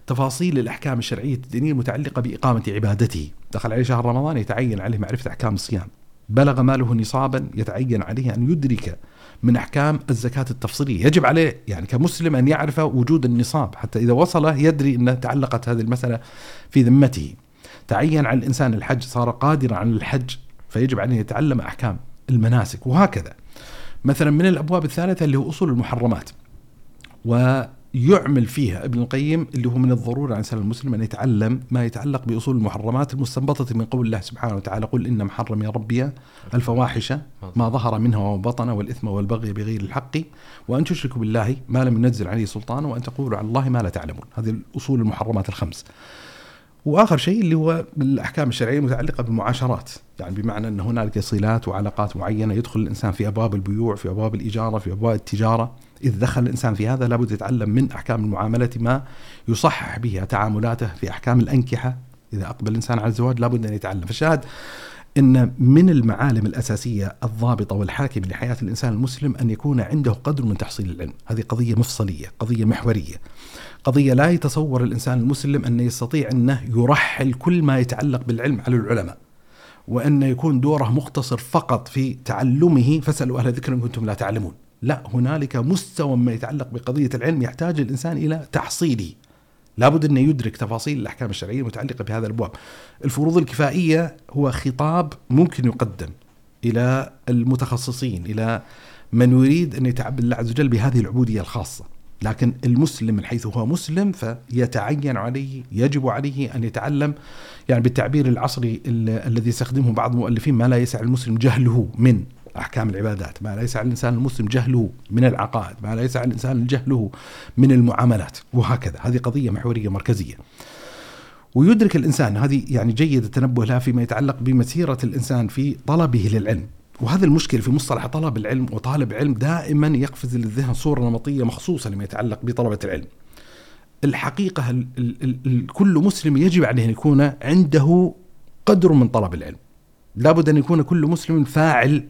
تفاصيل الأحكام الشرعية الدينية المتعلقة بإقامة عبادته، دخل عليه شهر رمضان يتعين عليه معرفة أحكام الصيام. بلغ ماله نصابا يتعين عليه أن يدرك من أحكام الزكاة التفصيلية، يجب عليه يعني كمسلم أن يعرف وجود النصاب حتى إذا وصل يدري ان تعلقت هذه المسألة في ذمته. تعين على الإنسان الحج صار قادرا على الحج فيجب عليه يتعلم أحكام المناسك. وهكذا. مثلا من الأبواب الثالثة اللي هو أصول المحرمات. ويعمل فيها ابن القيم اللي هو من الضرورة على الانسان المسلم أن يتعلم ما يتعلق بأصول المحرمات المستنبطة من قول الله سبحانه وتعالى قل إن محرم يا ربي الفواحش ما ظهر منها وما بطن والإثم والبغي بغير الحق وأن تشركوا بالله ما لم ينزل عليه سلطان وأن تقولوا على الله ما لا تعلمون. هذه الأصول المحرمات الخمس. وآخر شيء اللي هو الأحكام الشرعية المتعلقة بالمعاشرات، يعني بمعنى أن هنالك صلات وعلاقات معينة يدخل الإنسان في أبواب البيوع، في أبواب الإجارة، في أبواب التجارة، اذا دخل الإنسان في هذا لابد يتعلم من أحكام المعاملة ما يصحح بها تعاملاته في أحكام الأنكحة، إذا أقبل الإنسان على الزواج لابد أن يتعلم، فالشاهد إن من المعالم الأساسية الضابطة والحاكمه لحياة الإنسان المسلم أن يكون عنده قدر من تحصيل العلم، هذه قضية مفصلية، قضية محورية. قضية لا يتصور الإنسان المسلم انه يستطيع أنه يرحل كل ما يتعلق بالعلم على العلماء. وأن يكون دوره مقتصر فقط في تعلمه فاسألوا أهل الذكر إن كنتم لا تعلمون. لا هنالك مستوى ما يتعلق بقضية العلم يحتاج الإنسان إلى تحصيله. لابد أنه يدرك تفاصيل الأحكام الشرعية المتعلقة بهذا الابواب. الفروض الكفائية هو خطاب ممكن يقدم إلى المتخصصين إلى من يريد أن يتعبد الله عز وجل بهذه العبودية الخاصة. لكن المسلم من حيث هو مسلم فيتعين عليه يجب عليه أن يتعلم يعني بالتعبير العصري الذي يستخدمه بعض المؤلفين ما لا يسع المسلم جهله من أحكام العبادات، ما لا يسع الإنسان المسلم جهله من العقائد، ما لا يسع الإنسان جهله من المعاملات، وهكذا، هذه قضية محورية مركزية. ويدرك الإنسان هذه يعني جيد التنبه لها فيما يتعلق بمسيرة الإنسان في طلبه للعلم، وهذا المشكلة في مصطلح طلب العلم وطالب علم دائما يقفز للذهن صورة نمطية مخصوصة لما يتعلق بطلبة العلم. الحقيقة ال ال ال كل مسلم يجب عليه أن يكون عنده قدر من طلب العلم. لابد أن يكون كل مسلم فاعل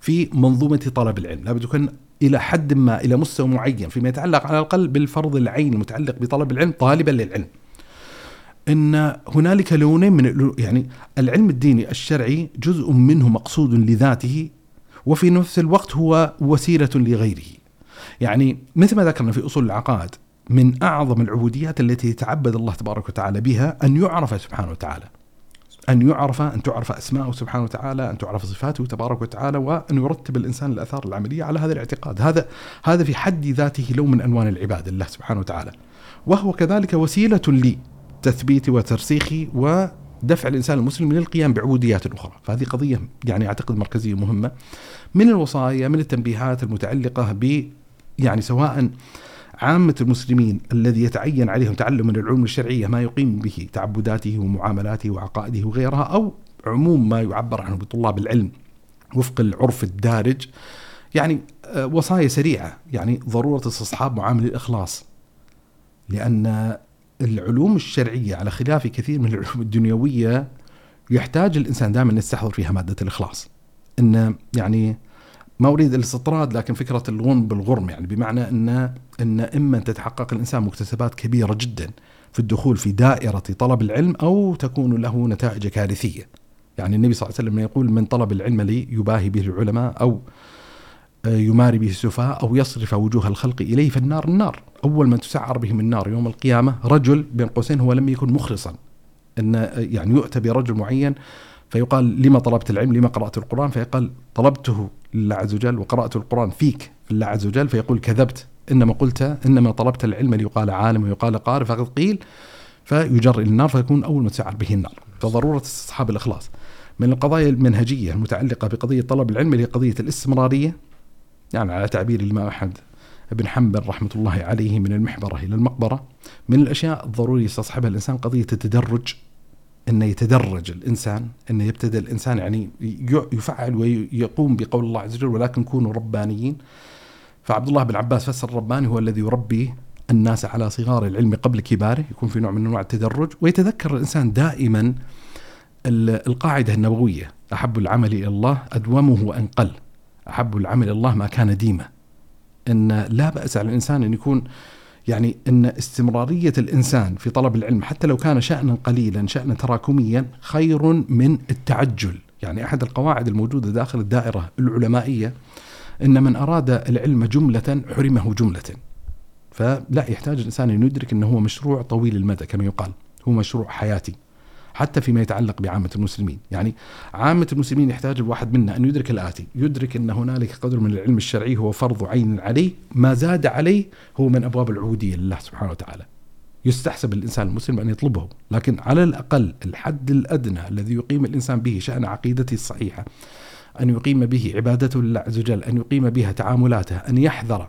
في منظومة طلب العلم، لابد يكون إلى حد ما إلى مستوى معين فيما يتعلق على الأقل بالفرض العين المتعلق بطلب العلم طالبا للعلم. إن هنالك لونين من يعني العلم الديني الشرعي جزء منه مقصود لذاته وفي نفس الوقت هو وسيلة لغيره. يعني مثل ما ذكرنا في أصول العقائد من أعظم العبوديات التي يتعبد الله تبارك وتعالى بها أن يعرف سبحانه وتعالى. أن يعرف أن تعرف أسماءه سبحانه وتعالى، أن تعرف صفاته تبارك وتعالى وأن يرتب الإنسان الأثار العملية على هذا الاعتقاد، هذا هذا في حد ذاته لون من الوان العباده لله سبحانه وتعالى. وهو كذلك وسيلة لي تثبيت وترسيخ ودفع الإنسان المسلم للقيام بعبوديات أخرى، فهذه قضية يعني أعتقد مركزية مهمه. من الوصايا من التنبيهات المتعلقة ب يعني سواء عامة المسلمين الذي يتعين عليهم تعلم من العلوم الشرعية ما يقيم به تعبداته ومعاملاته وعقائده وغيرها أو عموم ما يعبر عنه بطلاب العلم وفق العرف الدارج يعني وصايا سريعة يعني ضرورة استصحاب معامل الإخلاص. لأن العلوم الشرعية على خلاف كثير من العلوم الدنيوية يحتاج الإنسان دائما يستحضر فيها مادة الإخلاص. إن يعني ما أريد الاستطراد لكن فكرة الغنم بالغرم يعني بمعنى أن أن إما أن تتحقق الإنسان مكتسبات كبيرة جدا في الدخول في دائرة طلب العلم أو تكون له نتائج كارثية. يعني النبي صلى الله عليه وسلم يقول من طلب العلم لي يباهي به العلماء أو يماري به السفهاء أو يصرف وجوه الخلق إليه فالنار النار. أول من تسعر بهم النار يوم القيامة رجل بين قوسين هو لم يكن مخلصا. أن يعني يؤتى برجل معين فيقال لما طلبت العلم لما قرأت القرآن؟ فيقال طلبته لله عز وجل وقرأت القرآن فيك في الله عز وجل فيقول كذبت إنما قلت إنما طلبت العلم ليقال عالم ويقال قارئ فقد قيل فيجر إلى النار فيكون أول من تسعر به النار. فضرورة استصحاب الإخلاص. من القضايا المنهجية المتعلقة بقضية طلب العلم اللي قضية الاستمرارية يعني على تعبير الإمام أحمد بن حنبل رحمة الله عليه من المحبرة إلى المقبرة من الأشياء الضروري يستصحبها الإنسان قضية التدرج. أنه يتدرج الإنسان أنه يبتدأ الإنسان يعني يفعل ويقوم بقول الله عز وجل ولكن كونوا ربانيين. فعبد الله بن عباس فسر الرباني هو الذي يربي الناس على صغار العلم قبل كباره يكون في نوع من أنواع التدرج. ويتذكر الإنسان دائما ال- القاعدة النبوية أحب العمل إلى الله أدومه وإن قل أحب العمل إلى الله ما كان ديما أن لا بأس على الإنسان أن يكون يعني أن استمرارية الإنسان في طلب العلم حتى لو كان شأنا قليلا شأنا تراكميا خير من التعجل. يعني أحد القواعد الموجودة داخل الدائرة العلمائية أن من أراد العلم جملة حرمه جملة. فلا يحتاج الإنسان أن يدرك أنه هو مشروع طويل المدى كما يقال. هو مشروع حياتي. حتى فيما يتعلق بعامة المسلمين. يعني عامة المسلمين يحتاج الواحد منا أن يدرك الآتي يدرك أن هنالك قدر من العلم الشرعي هو فرض عين عليه ما زاد عليه هو من أبواب العبودية لله سبحانه وتعالى. يستحسب الإنسان المسلم أن يطلبه لكن على الأقل الحد الأدنى الذي يقيم الإنسان به شأن عقيدته الصحيحة أن يقيم به عبادته لله عز وجل أن يقيم بها تعاملاته أن يحذر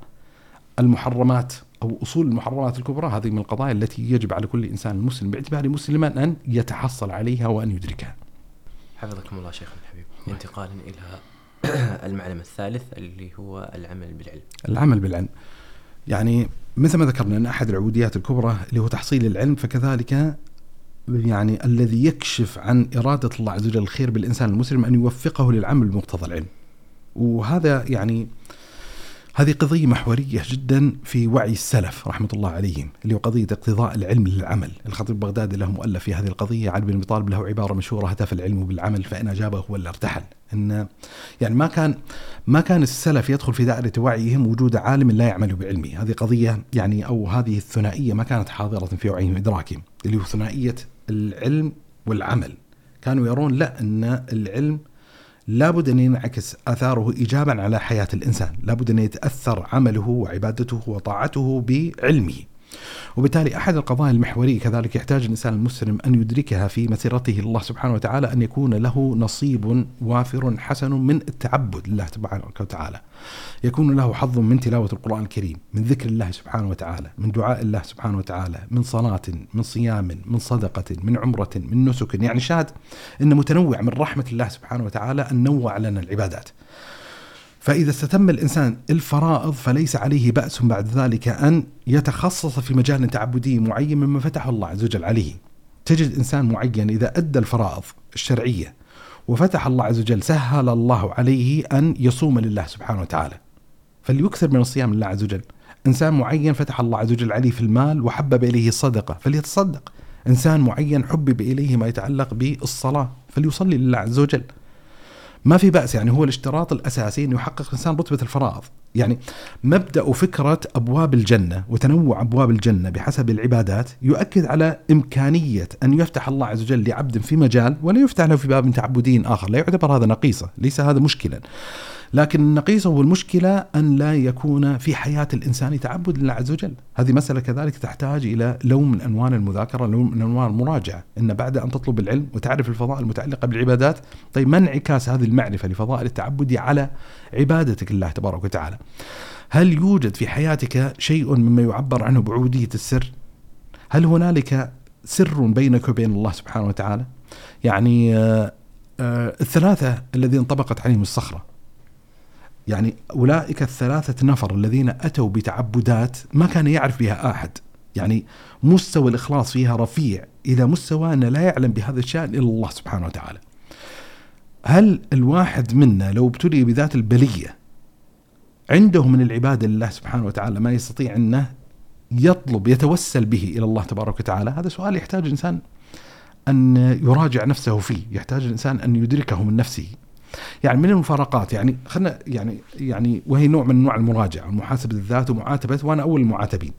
المحرمات أو أصول المحرمات الكبرى هذه من القضايا التي يجب على كل إنسان مسلم باعتباره مسلما أن يتحصل عليها وأن يدركها. حفظكم الله شيخنا الحبيب انتقالا إلى المعلم الثالث اللي هو العمل بالعلم. العمل بالعلم. يعني مثل ما ذكرنا أن أحد العبوديات الكبرى اللي هو تحصيل العلم فكذلك يعني الذي يكشف عن إرادة الله عز وجل الخير بالإنسان المسلم أن يوفقه للعمل بمقتضى العلم. وهذا يعني هذه قضية محورية جدا في وعي السلف رحمة الله عليهم اللي هو قضية اقتضاء العلم للعمل. الخطيب البغدادي له مؤلف في هذه القضية علي بن أبي طالب له عبارة مشهورة هتف العلم بالعمل فإن أجابه ولا ارتحل. إن يعني ما كان ما كان السلف يدخل في دائرة وعيهم وجود عالم لا يعمل بعلمه. هذه قضية يعني أو هذه الثنائية ما كانت حاضرة في وعيهم وإدراكهم اللي هو ثنائية العلم والعمل. كانوا يرون لا أن العلم لابد أن ينعكس آثاره إيجابا على حياة الإنسان. لابد أن يتأثر عمله وعبادته وطاعته بعلمه. وبالتالي أحد القضايا المحورية كذلك يحتاج الإنسان المسلم أن يدركها في مسيرته الله سبحانه وتعالى أن يكون له نصيب وافر حسن من التعبد لله تبارك وتعالى. يكون له حظ من تلاوة القرآن الكريم من ذكر الله سبحانه وتعالى من دعاء الله سبحانه وتعالى من صلاة من صيام من صدقة من عمرة من نسك. يعني شاهد أن متنوع من رحمة الله سبحانه وتعالى أن نوع لنا العبادات. فإذا استتم الإنسان الفرائض فليس عليه بأس بعد ذلك أن يتخصص في مجال تعبدي معين مما فتحه الله عز وجل عليه. تجد إنسان معين إذا أدى الفرائض الشرعية وفتح الله عز وجل سهل الله عليه أن يصوم لله سبحانه وتعالى. فليكثر من الصيام لله عز وجل. إنسان معين فتح الله عز وجل عليه في المال وحبب إليه الصدقة فليتصدق. إنسان معين حبب إليه ما يتعلق بالصلاة فليصلي لله عز وجل. ما في بأس يعني هو الاشتراط الأساسي أنه يحقق الإنسان رتبة الفرائض يعني مبدأ فكرة أبواب الجنة وتنوع أبواب الجنة بحسب العبادات يؤكد على إمكانية أن يفتح الله عز وجل لعبد في مجال ولا يفتح له في باب تعبدي آخر. لا يعتبر هذا نقيصة ليس هذا مشكلا. لكن النقيصة والمشكلة أن لا يكون في حياة الإنسان تعبد لله عز وجل. هذه مسألة كذلك تحتاج إلى لون من أنوان المذاكرة لون من أنوان المراجعة. أن بعد أن تطلب العلم وتعرف الفضائل المتعلقة بالعبادات طيب ما انعكاس هذه المعرفة لفضائل التعبد على عبادتك لله تبارك وتعالى؟ هل يوجد في حياتك شيء مما يعبر عنه بعودية السر؟ هل هنالك سر بينك وبين الله سبحانه وتعالى؟ يعني آه، آه، الثلاثة الذين انطبقت عليهم الصخرة. يعني أولئك الثلاثة نفر الذين أتوا بتعبدات ما كان يعرف بها أحد. يعني مستوى الإخلاص فيها رفيع إلى مستوى أن لا يعلم بهذا الشأن إلا الله سبحانه وتعالى. هل الواحد منا لو ابتلي بذات البلية عنده من العبادة لله سبحانه وتعالى ما يستطيع أنه يطلب يتوسل به إلى الله تبارك وتعالى؟ هذا سؤال يحتاج الإنسان أن يراجع نفسه فيه يحتاج الإنسان أن يدركه من نفسه. يعني من المفارقات يعني خلنا يعني يعني وهي نوع من انواع المراجعة ومحاسبه الذات ومعاتبة وأنا أول المعاتبين.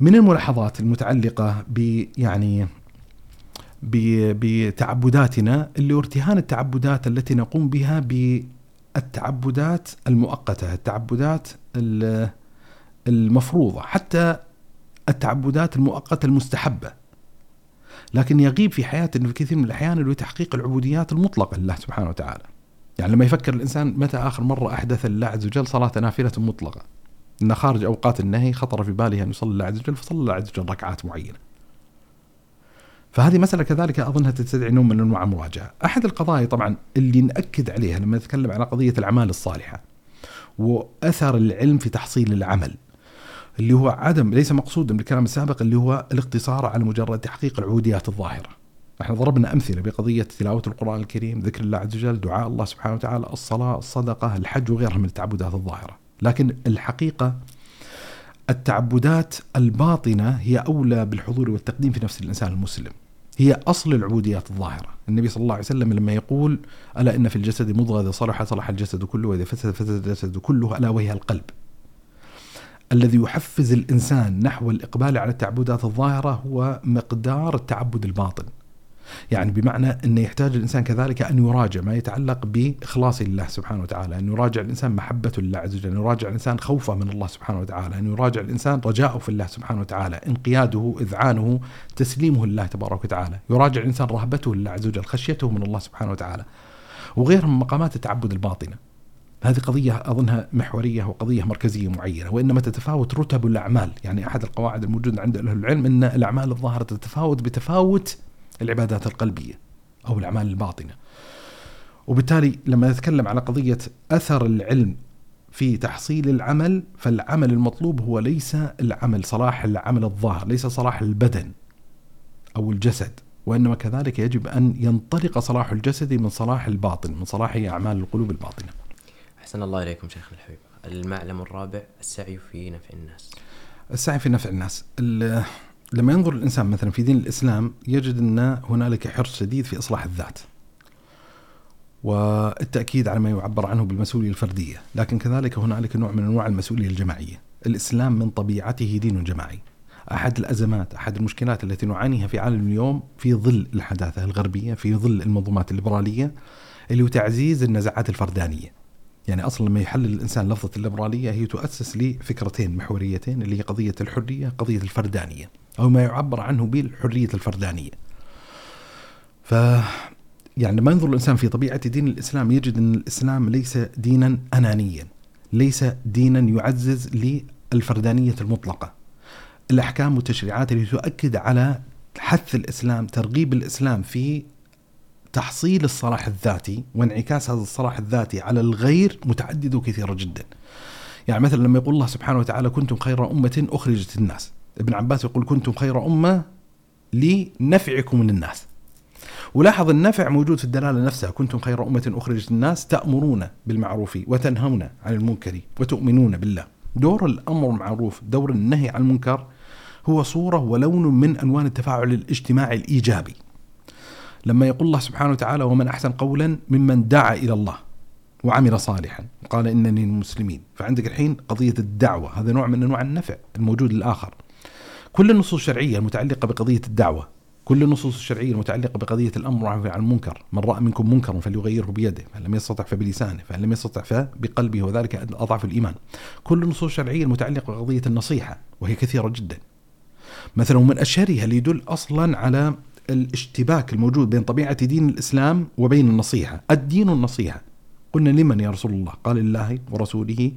من الملاحظات المتعلقة ب يعني بتعبداتنا اللي ارتهان التعبدات التي نقوم بها بالتعبدات المؤقتة، التعبدات المفروضة، حتى التعبدات المؤقتة المستحبة. لكن يغيب في حياته في كثير من الأحيان اللي هو تحقيق العبوديات المطلقة لله سبحانه وتعالى. يعني لما يفكر الإنسان متى آخر مرة أحدث لله عز وجل صلاة نافلة مطلقة. إن خارج أوقات النهي خطر في باله أن يصلي الله عز وجل فصلى الله عز وجل ركعات معينة. فهذه مسألة كذلك أظنها تستدعي نوع من أنواع المراجعة أحد القضايا طبعا اللي نأكد عليها لما نتكلم على قضية الأعمال الصالحة وأثر العلم في تحصيل العمل. اللي هو عدم ليس مقصودا بالكلام السابق اللي هو الاقتصار على مجرد تحقيق العوديات الظاهرة. إحنا ضربنا أمثلة بقضية تلاوة القرآن الكريم، ذكر الله عز وجل، دعاء الله سبحانه وتعالى، الصلاة، الصدقة، الحج وغيرها من التعبدات الظاهرة. لكن الحقيقة التعبدات الباطنة هي أولى بالحضور والتقديم في نفس الإنسان المسلم. هي أصل العبوديات الظاهرة، النبي صلى الله عليه وسلم لما يقول: ألا إن في الجسد مضغة إذا صلح صلح الجسد كله وإذا فسد فسد الجسد كله ألا وهي القلب. الذي يحفز الإنسان نحو الإقبال على التعبدات الظاهرة هو مقدار التعبد الباطن. يعني بمعنى انه يحتاج الإنسان كذلك أن يراجع ما يتعلق باخلاصه لله سبحانه وتعالى، أن يراجع الإنسان محبته لله عز وجل، أن يراجع الإنسان خوفه من الله سبحانه وتعالى، أن يراجع الإنسان رجاءه في الله سبحانه وتعالى، انقياده، إذعانه، تسليمه لله تبارك وتعالى، يراجع الإنسان رهبته لله عز وجل، خشيته من الله سبحانه وتعالى. وغيرها من مقامات التعبد الباطنة. هذه قضية أظنها محورية وقضية مركزية معينة وإنما تتفاوت رتب الأعمال. يعني أحد القواعد الموجودة عند أهل العلم أن الأعمال الظاهرة تتفاوت بتفاوت العبادات القلبية أو الأعمال الباطنة. وبالتالي لما نتكلم على قضية أثر العلم في تحصيل العمل فالعمل المطلوب هو ليس العمل صلاح العمل الظاهر ليس صلاح البدن أو الجسد وإنما كذلك يجب أن ينطلق صلاح الجسد من صلاح الباطن من صلاح أعمال القلوب الباطنة. أحسن الله إليكم شيخنا الحبيب. المعلم الرابع السعي في نفع الناس. السعي في نفع الناس. لما ينظر الإنسان مثلا في دين الإسلام يجد أن هنالك حرص شديد في إصلاح الذات والتأكيد على ما يعبر عنه بالمسؤولية الفردية. لكن كذلك هنالك نوع من أنواع المسؤولية الجماعية. الإسلام من طبيعته دين جماعي. أحد الأزمات أحد المشكلات التي نعانيها في عالم اليوم في ظل الحداثة الغربية في ظل المنظومات الليبرالية اللي هو تعزيز النزعات الفردانية. يعني أصلا لما يحلل الإنسان لفظة الليبرالية هي تؤسس لفكرتين محوريتين اللي هي قضية الحرية، قضية الفردانية، أو ما يعبر عنه بالحرية الفردانية. ف يعني لما ينظر الإنسان في طبيعة دين الإسلام يجد أن الإسلام ليس دينا انانيا، ليس دينا يعزز للفردانية المطلقة. الأحكام والتشريعات اللي تؤكد على حث الإسلام، ترغيب الإسلام في تحصيل الصلاح الذاتي وانعكاس هذا الصلاح الذاتي على الغير متعددة وكثيرة جدا. يعني مثلا لما يقول الله سبحانه وتعالى كنتم خير أمة أخرجت الناس. ابن عباس يقول كنتم خير أمة لنفعكم للناس. ولاحظ النفع موجود في الدلالة نفسها. كنتم خير أمة أخرجت الناس تأمرون بالمعروف وتنهون عن المنكر وتؤمنون بالله. دور الأمر المعروف دور النهي عن المنكر هو صورة ولون من ألوان التفاعل الاجتماعي الإيجابي. لما يقول الله سبحانه وتعالى ومن أحسن قولا ممن دعا إلى الله وعمل صالحا قال إنني المسلمين فعندك الحين قضية الدعوة هذا نوع من أنواع النفع الموجود للآخر. كل النصوص الشرعية المتعلقة بقضية الدعوة كل النصوص الشرعية المتعلقة بقضية الأمر عن المنكر من رأى منكم منكرا فليغيره بيده فإن لم يستطع فبلسانه فإن لم يستطع فبقلبه وذلك أضعف الإيمان. كل النصوص الشرعية المتعلقة بقضية النصيحة وهي كثيرة جدا. مثلا ومن أشهرها اللي يدل أصلا على الاشتباك الموجود بين طبيعة دين الإسلام وبين النصيحة. الدين النصيحة قلنا لمن يا رسول الله؟ قال لله ورسوله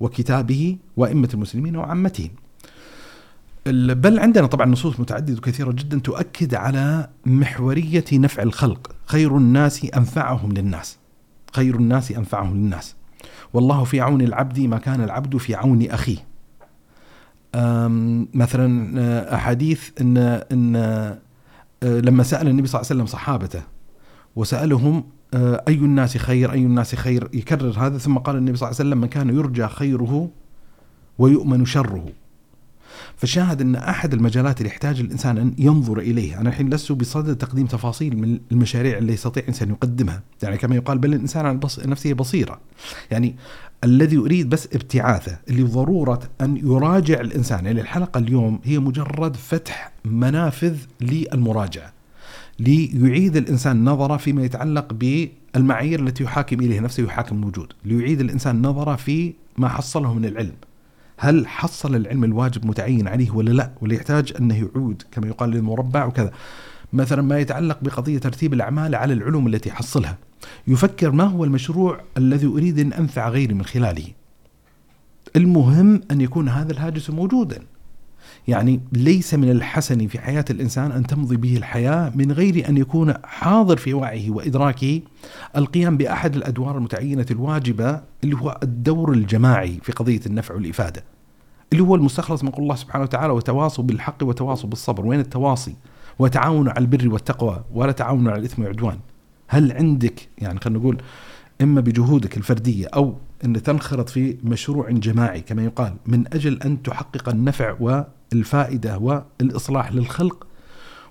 وكتابه وأئمة المسلمين وعامتهم بل عندنا طبعا نصوص متعددة وكثيرة جدا تؤكد على محورية نفع الخلق. خير الناس أنفعهم للناس. خير الناس أنفعهم للناس. والله في عون العبد ما كان العبد في عون أخيه. مثلا آه، أحاديث إن, إن آه، لما سأل النبي صلى الله عليه وسلم صحابته وسألهم آه، أي الناس خير أي الناس خير يكرر هذا ثم قال النبي صلى الله عليه وسلم من كان يرجى خيره ويؤمن شره. فشاهد أن أحد المجالات اللي يحتاج الإنسان أن ينظر إليها أنا الحين لست بصدد تقديم تفاصيل من المشاريع اللي يستطيع الإنسان يقدمها. يعني كما يقال بل الإنسان عن نفسه بصيرة. يعني الذي يريد بس ابتعاثه اللي ضرورة أن يراجع الإنسان. يعني الحلقة اليوم هي مجرد فتح منافذ للمراجعة ليعيد الإنسان نظرة فيما يتعلق بالمعايير التي يحاكم إليها نفسه يحاكم الوجود. ليعيد الإنسان نظرة في ما حصله من العلم. هل حصل العلم الواجب متعين عليه ولا لا؟ ولا يحتاج أنه يعود كما يقال للمربع وكذا. مثلا ما يتعلق بقضية ترتيب الأعمال على العلوم التي حصلها يفكر ما هو المشروع الذي أريد أن أنفع غيري من خلاله. المهم أن يكون هذا الهاجس موجودا. يعني ليس من الحسن في حياة الإنسان أن تمضي به الحياة من غير أن يكون حاضر في وعيه وإدراكه القيام بأحد الأدوار المتعينة الواجبة اللي هو الدور الجماعي في قضية النفع والإفادة. اللي هو المستخلص من قول الله سبحانه وتعالى وتواصوا بالحق وتواصوا بالصبر وين التواصي؟ وتعاونوا على البر والتقوى ولا تعاونوا على الإثم والعدوان. هل عندك يعني خلينا نقول إما بجهودك الفردية أو إن تنخرط في مشروع جماعي كما يقال من أجل أن تحقق النفع والفائدة والإصلاح للخلق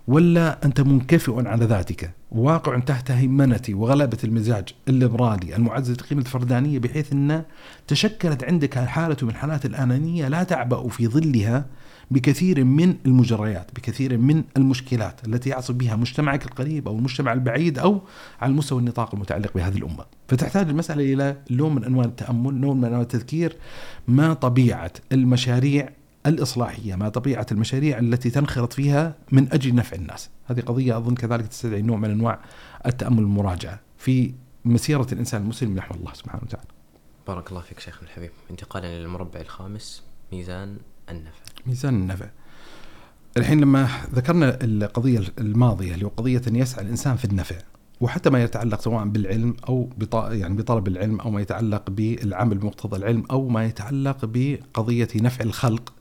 ولا أنت منكفئ على ذاتك واقع تحت هيمنه وغلبه المزاج الليبرالي المعزز لقيمه الفردانية بحيث أن تشكلت عندك حالة من حالات الآنانية لا تعبأ في ظلها بكثير من المجريات بكثير من المشكلات التي يعصب بها مجتمعك القريب أو المجتمع البعيد أو على المستوى النطاق المتعلق بهذه الأمة. فتحتاج المسألة إلى نوع من أنواع التأمل نوع من أنواع التذكير ما طبيعة المشاريع الإصلاحية ما طبيعة المشاريع التي تنخرط فيها من أجل نفع الناس. هذه قضية أظن كذلك تستدعي نوع من أنواع التأمل والمراجعة في مسيرة الإنسان المسلم نحو الله سبحانه وتعالى. بارك الله فيك شيخنا الحبيب. انتقالا إلى المربع الخامس ميزان النفع. ميزان النفع الحين لما ذكرنا القضية الماضية اللي هو قضية أن يسعى الإنسان في النفع وحتى ما يتعلق سواء بالعلم أو يعني بطلب العلم أو ما يتعلق بالعمل بمقتضى العلم أو ما يتعلق بقضية نفع الخلق.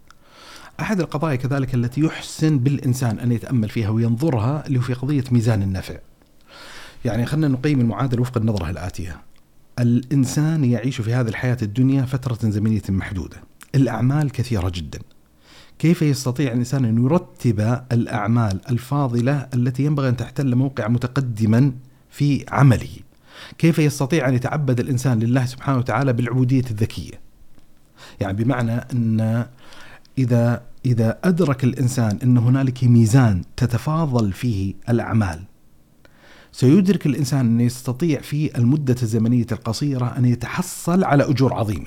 أحد القضايا كذلك التي يحسن بالإنسان أن يتأمل فيها وينظرها اللي هو في قضية ميزان النفع. يعني خلينا نقيم المعادلة وفق النظرة الآتية. الإنسان يعيش في هذه الحياة الدنيا فترة زمنية محدودة. الأعمال كثيرة جدا. كيف يستطيع الإنسان أن يرتب الأعمال الفاضلة التي ينبغي أن تحتل موقع متقدما في عمله؟ كيف يستطيع أن يتعبد الإنسان لله سبحانه وتعالى بالعبودية الذكية؟ يعني بمعنى أن إذا إذا أدرك الإنسان أن هنالك ميزان تتفاضل فيه الأعمال سيدرك الإنسان انه يستطيع في المدة الزمنية القصيرة أن يتحصل على أجور عظيمة.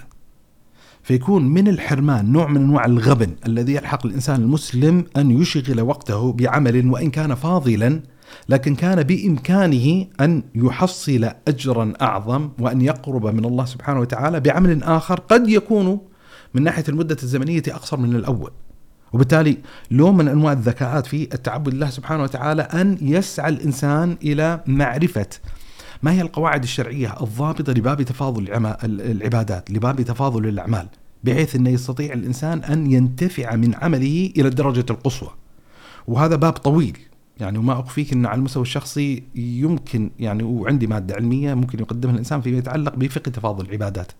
فيكون من الحرمان نوع من أنواع الغبن الذي يلحق الإنسان المسلم أن يشغل وقته بعمل وإن كان فاضلا لكن كان بإمكانه أن يحصل اجرا أعظم وأن يقرب من الله سبحانه وتعالى بعمل آخر قد يكون من ناحية المدة الزمنية أقصر من الأول. وبالتالي لون من أنواع الذكاءات في التعبد لله سبحانه وتعالى أن يسعى الإنسان إلى معرفة ما هي القواعد الشرعية الضابطة لباب تفاضل العبادات، لباب تفاضل الأعمال، بحيث انه يستطيع الإنسان أن ينتفع من عمله إلى الدرجه القصوى. وهذا باب طويل يعني وما أخفيك إن على المستوى الشخصي يمكن يعني وعندي مادة علمية ممكن يقدمها الإنسان فيما يتعلق بفقه تفاضل العبادات.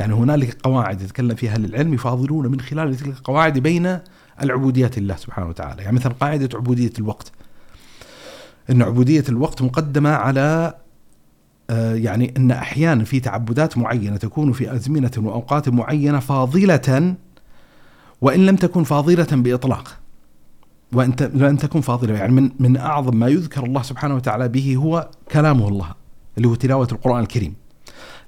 يعني هنالك قواعد يتكلم فيها أهل العلم يفاضلون من خلال تلك القواعد بين العبوديات لله سبحانه وتعالى، يعني مثلا قاعدة عبودية الوقت. إن عبودية الوقت مقدمة على يعني إن أحيانا في تعبدات معينة تكون في أزمنة وأوقات معينة فاضلة وإن لم تكن فاضلة بإطلاق. وإن لن تكن فاضلة يعني من من أعظم ما يذكر الله سبحانه وتعالى به هو كلامه الله اللي هو تلاوة القرآن الكريم.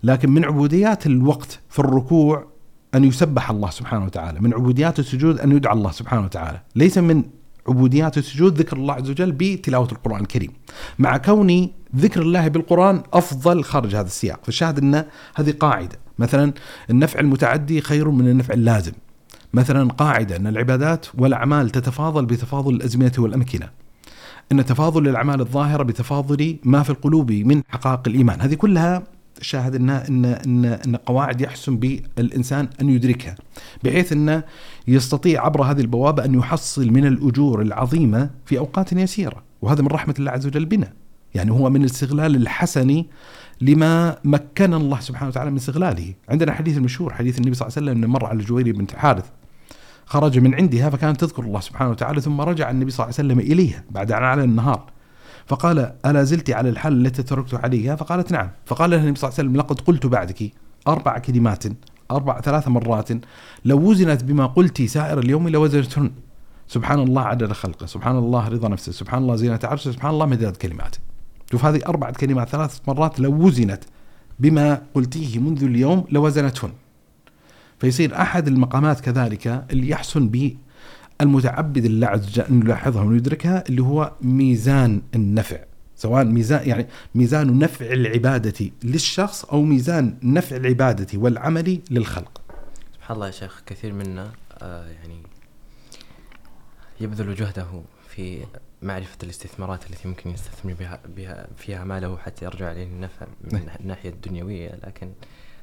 لكن من عبوديات الوقت في الركوع أن يسبح الله سبحانه وتعالى، من عبوديات السجود أن يدعى الله سبحانه وتعالى، ليس من عبوديات السجود ذكر الله عز وجل بتلاوة القرآن الكريم. مع كون ذكر الله بالقرآن أفضل خارج هذا السياق، فالشاهد إن هذه قاعدة، مثلا النفع المتعدي خير من النفع اللازم. مثلا قاعدة أن العبادات والأعمال تتفاضل بتفاضل الأزمنة والأمكنة. إن تفاضل الاعمال الظاهرة بتفاضل ما في القلوب من حقائق الإيمان، هذه كلها شاهد ان ان ان إن قواعد يحسن بالإنسان أن يدركها بحيث إنه يستطيع عبر هذه البوابة أن يحصل من الأجور العظيمة في أوقات يسيرة وهذا من رحمة الله عز وجل بنا. يعني هو من الاستغلال الحسن لما مكن الله سبحانه وتعالى من استغلاله. عندنا حديث المشهور حديث النبي صلى الله عليه وسلم انه مر على جويري بنت حارث خرج من عندها فكانت تذكر الله سبحانه وتعالى ثم رجع النبي صلى الله عليه وسلم إليها بعد أن على النهار. فقال ألا زلت على الحال التي تركت عليها؟ فقالت نعم. فقال لها النبي صلى الله عليه وسلم لقد قلت بعدك أربع كلمات أربع ثلاث مرات لو وزنت بما قلت سائر اليوم لوزنتهن. سبحان الله عدد خلقه. سبحان الله رضا نفسه. سبحان الله زينة عرشه. سبحان الله مداد كلمات. شوف هذه أربعة كلمات ثلاث مرات لو وزنت بما قلتيه منذ اليوم لوزنتهن. فيصير أحد المقامات كذلك اللي يحسن به المتعبد أن يلاحظها ويدركها اللي هو ميزان النفع. سواء ميزان يعني ميزان نفع العبادة للشخص أو ميزان نفع العبادة والعمل للخلق. سبحان الله يا شيخ كثير منا آه يعني يبذل جهده في معرفة الاستثمارات التي ممكن يستثمر بها, بها فيها ماله حتى يرجع عليه النفع من نعم. الناحية الدنيوية. لكن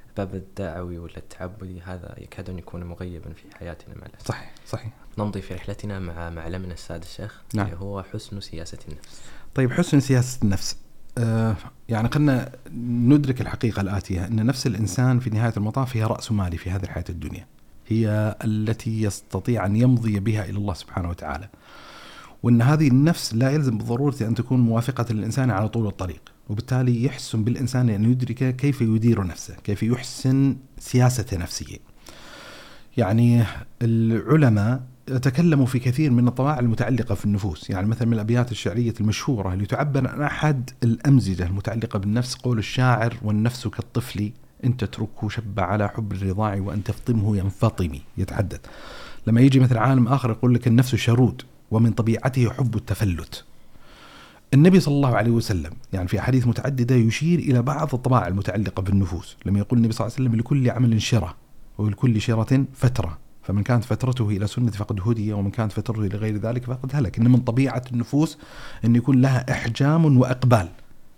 الباب الدعوي ولا التعبدي هذا يكاد أن يكون مغيبا في حياتنا مع الأسف. صحيح صحيح. نمضي في رحلتنا مع معلمنا السادس الشيخ نعم. اللي هو حسن سياسة النفس. طيب حسن سياسة النفس آه يعني خلنا ندرك الحقيقة الآتية أن نفس الإنسان في نهاية المطاف هي رأس مالي في هذه الحياة الدنيا. هي التي يستطيع أن يمضي بها إلى الله سبحانه وتعالى. وأن هذه النفس لا يلزم بالضرورة أن تكون موافقة للإنسان على طول الطريق وبالتالي يحسن بالإنسان أن يدرك كيف يدير نفسه كيف يحسن سياسة نفسه. يعني العلماء تكلموا في كثير من الطباع المتعلقة في النفوس. يعني مثلا من الأبيات الشعرية المشهورة اللي تعبر عن أحد الأمزجة المتعلقة بالنفس قول الشاعر والنفس كالطفل إن تتركه شب على حب الرضاع وأن تفطمه ينفطم يتعدد لما يجي مثل عالم آخر يقول لك النفس شرود ومن طبيعته حب التفلت. النبي صلى الله عليه وسلم يعني في أحاديث متعددة يشير إلى بعض الطباع المتعلقة بالنفوس. لما يقول النبي صلى الله عليه وسلم لكل عمل شرة ولكل شرة فترة. فمن كانت فترته إلى سنة فقد هدي ومن كانت فترته إلى غير ذلك فقد هلك. إن من طبيعة النفوس أن يكون لها إحجام وإقبال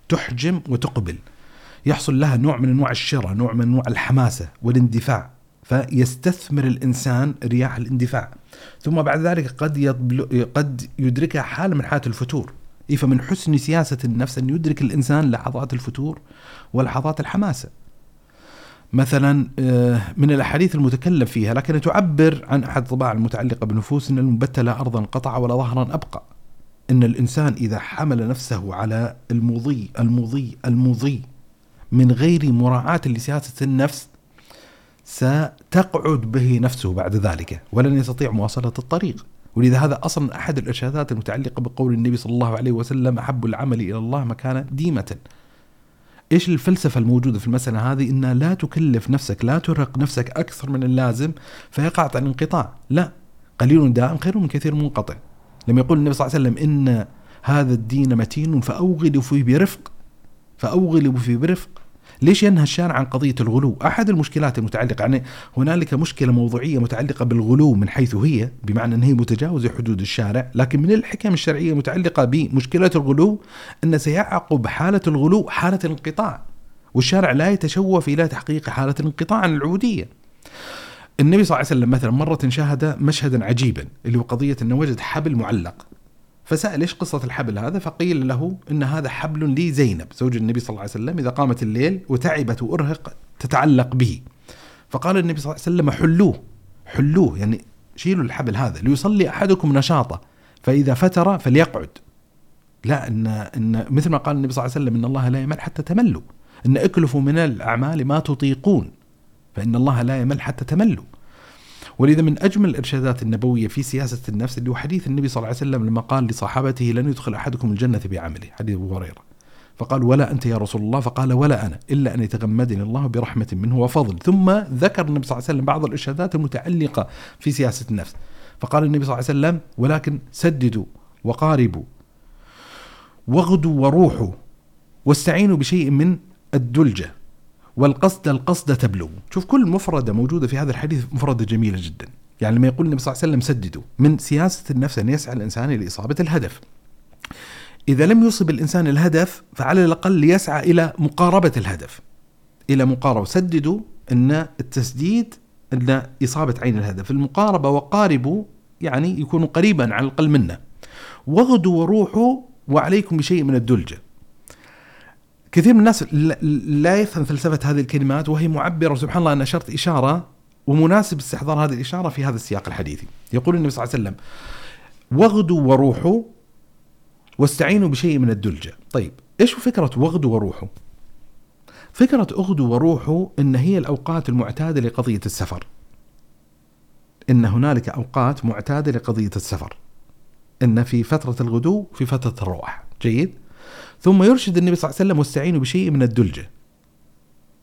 تحجم وتقبل. يحصل لها نوع من أنواع الشرة نوع من أنواع الحماسة والاندفاع فيستثمر الإنسان رياح الاندفاع. ثم بعد ذلك قد قد يدركها حالة من حالات الفتور. إيه فمن حسن سياسة النفس أن يدرك الإنسان لحظات الفتور ولحظات الحماسة. مثلا آه، من الأحاديث المتكلم فيها لكن تعبر عن أحد الطباع المتعلقة بالنفوس إن المبتلى ارضا قطع ولا ظهرا أبقى. إن الإنسان إذا حمل نفسه على المضي المضي المضي من غير مراعاة لسياسة النفس ستقعد به نفسه بعد ذلك ولن يستطيع مواصلة الطريق. ولذا هذا أصلا أحد الارشادات المتعلقة بقول النبي صلى الله عليه وسلم أحب العمل إلى الله مكان ديمة. إيش الفلسفة الموجودة في المسألة هذه؟ إنها لا تكلف نفسك لا ترهق نفسك أكثر من اللازم فيقع عن انقطاع. لا قليل دائم خير من كثير منقطع. لما يقول النبي صلى الله عليه وسلم إن هذا الدين متين فأوغلوا فيه برفق. فأوغلوا فيه برفق. ليش ينهى الشارع عن قضية الغلو؟ أحد المشكلات المتعلقة يعني هنالك مشكلة موضوعية متعلقة بالغلو من حيث هي بمعنى أن هي متجاوزة حدود الشارع لكن من الحكم الشرعية المتعلقة بمشكلة الغلو أن سيعقب حالة الغلو حالة الانقطاع والشارع لا يتشوف إلى تحقيق حالة الانقطاع عن العبودية النبي صلى الله عليه وسلم مثلا مرة شاهد مشهدا عجيبا اللي هو قضية أنه وجد حبل معلق. فسأل إيش قصة الحبل هذا فقيل له إن هذا حبل لزينب زوج النبي صلى الله عليه وسلم إذا قامت الليل وتعبت وأرهق تتعلق به. فقال النبي صلى الله عليه وسلم حلوة حلوة يعني شيلوا الحبل هذا ليصلي أحدكم نشاطه فإذا فتر فليقعد. لا إن إن مثل ما قال النبي صلى الله عليه وسلم إن الله لا يمل حتى تملوا. إن اكلفوا من الأعمال ما تطيقون فإن الله لا يمل حتى تملوا. ولذا من أجمل الإرشادات النبوية في سياسة النفس اللي هو حديث النبي صلى الله عليه وسلم لما قال لصحابته لن يدخل أحدكم الجنة بعمله حديث أبو هريرة. فقال ولا أنت يا رسول الله فقال ولا أنا إلا أن يتغمدني الله برحمة منه وفضل. ثم ذكر النبي صلى الله عليه وسلم بعض الإرشادات المتعلقة في سياسة النفس. فقال النبي صلى الله عليه وسلم ولكن سددوا وقاربوا واغدوا وروحوا واستعينوا بشيء من الدلجة. والقصد القصد تبلغ. شوف كل مفردة موجودة في هذا الحديث مفردة جميلة جدا. يعني لما يقول النبي صلى الله عليه وسلم سددوا. من سياسة النفس أن يسعى الإنسان لإصابة الهدف. إذا لم يصب الإنسان الهدف فعلى الأقل يسعى إلى مقاربة الهدف. إلى مقاربة. سددوا أن التسديد أن إصابة عين الهدف. المقاربة وقاربوا يعني يكونوا قريبا على الأقل منا. وغدوا وروحوا وعليكم بشيء من الدلجة. كثير من الناس لا يفهم فلسفة هذه الكلمات وهي معبرة سبحان الله أنا أشرت إشارة ومناسب استحضار هذه الإشارة في هذا السياق الحديثي. يقول النبي صلى الله عليه وسلم وغدوا وروحوا واستعينوا بشيء من الدلجة. طيب إيش فكرة وغدوا وروحوا فكرة أغدوا وروحوا إن هي الأوقات المعتادة لقضية السفر. إن هنالك أوقات معتادة لقضية السفر. إن في فترة الغدو في فترة الروح جيد؟ ثم يرشد النبي صلى الله عليه وسلم واستعينوا بشيء من الدلجة.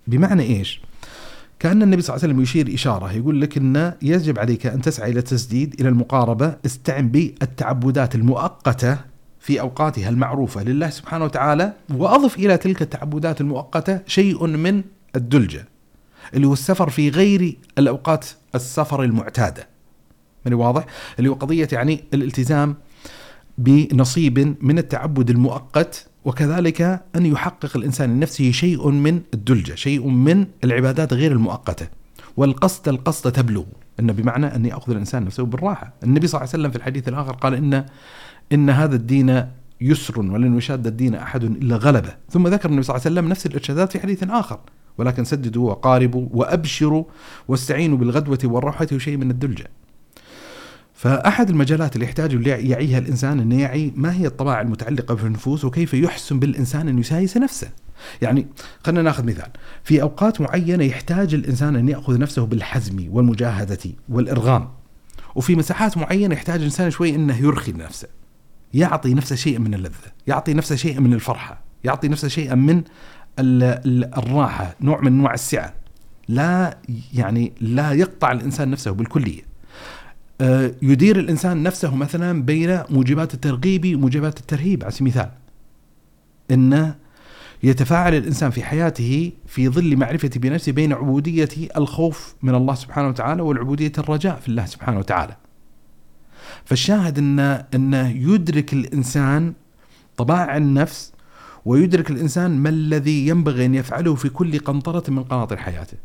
بمعنى إيش؟ كأن النبي صلى الله عليه وسلم يشير إشارة يقول لك أن يجب عليك أن تسعى إلى التسديد إلى المقاربة استعن بالتعبدات المؤقتة في أوقاتها المعروفة لله سبحانه وتعالى وأضف إلى تلك التعبدات المؤقتة شيء من الدلجة اللي هو السفر في غير الأوقات السفر المعتادة. من واضح؟ اللي هو قضية يعني الالتزام بنصيب من التعبد المؤقت وكذلك أن يحقق الإنسان لنفسه شيء من الدلجة شيء من العبادات غير المؤقتة. والقصد القصد تبلغ. أن بمعنى أن يأخذ الإنسان نفسه بالراحة. النبي صلى الله عليه وسلم في الحديث الآخر قال إن إن هذا الدين يسر ولن يشاد الدين أحد إلا غلبه. ثم ذكر النبي صلى الله عليه وسلم نفس الإرشادات في حديث آخر. ولكن سددوا وقاربوا وأبشروا واستعينوا بالغدوة والروحة وشيء من الدلجة. فأحد المجالات اللي يحتاج يعيها الإنسان أن يعي ما هي الطباع المتعلقة في النفوس وكيف يحسن بالإنسان أن يسايس نفسه. يعني خلينا ناخذ مثال. في أوقات معينة يحتاج الإنسان أن يأخذ نفسه بالحزم والمجاهدة والإرغام. وفي مساحات معينة يحتاج الإنسان شوي أنه يرخي نفسه. يعطي نفسه شيء من اللذة. يعطي نفسه شيء من الفرحة. يعطي نفسه شيئا من الراحة. نوع من أنواع السعة. لا يعني لا يقطع الإنسان نفسه بالكلية. يدير الإنسان نفسه مثلا بين موجبات الترغيب وموجبات الترهيب على سبيل المثال. أنه يتفاعل الإنسان في حياته في ظل معرفة بنفسه بين عبودية الخوف من الله سبحانه وتعالى والعبودية الرجاء في الله سبحانه وتعالى. فالشاهد أن أنه يدرك الإنسان طباع النفس ويدرك الإنسان ما الذي ينبغي أن يفعله في كل قنطرة من قناطر حياته.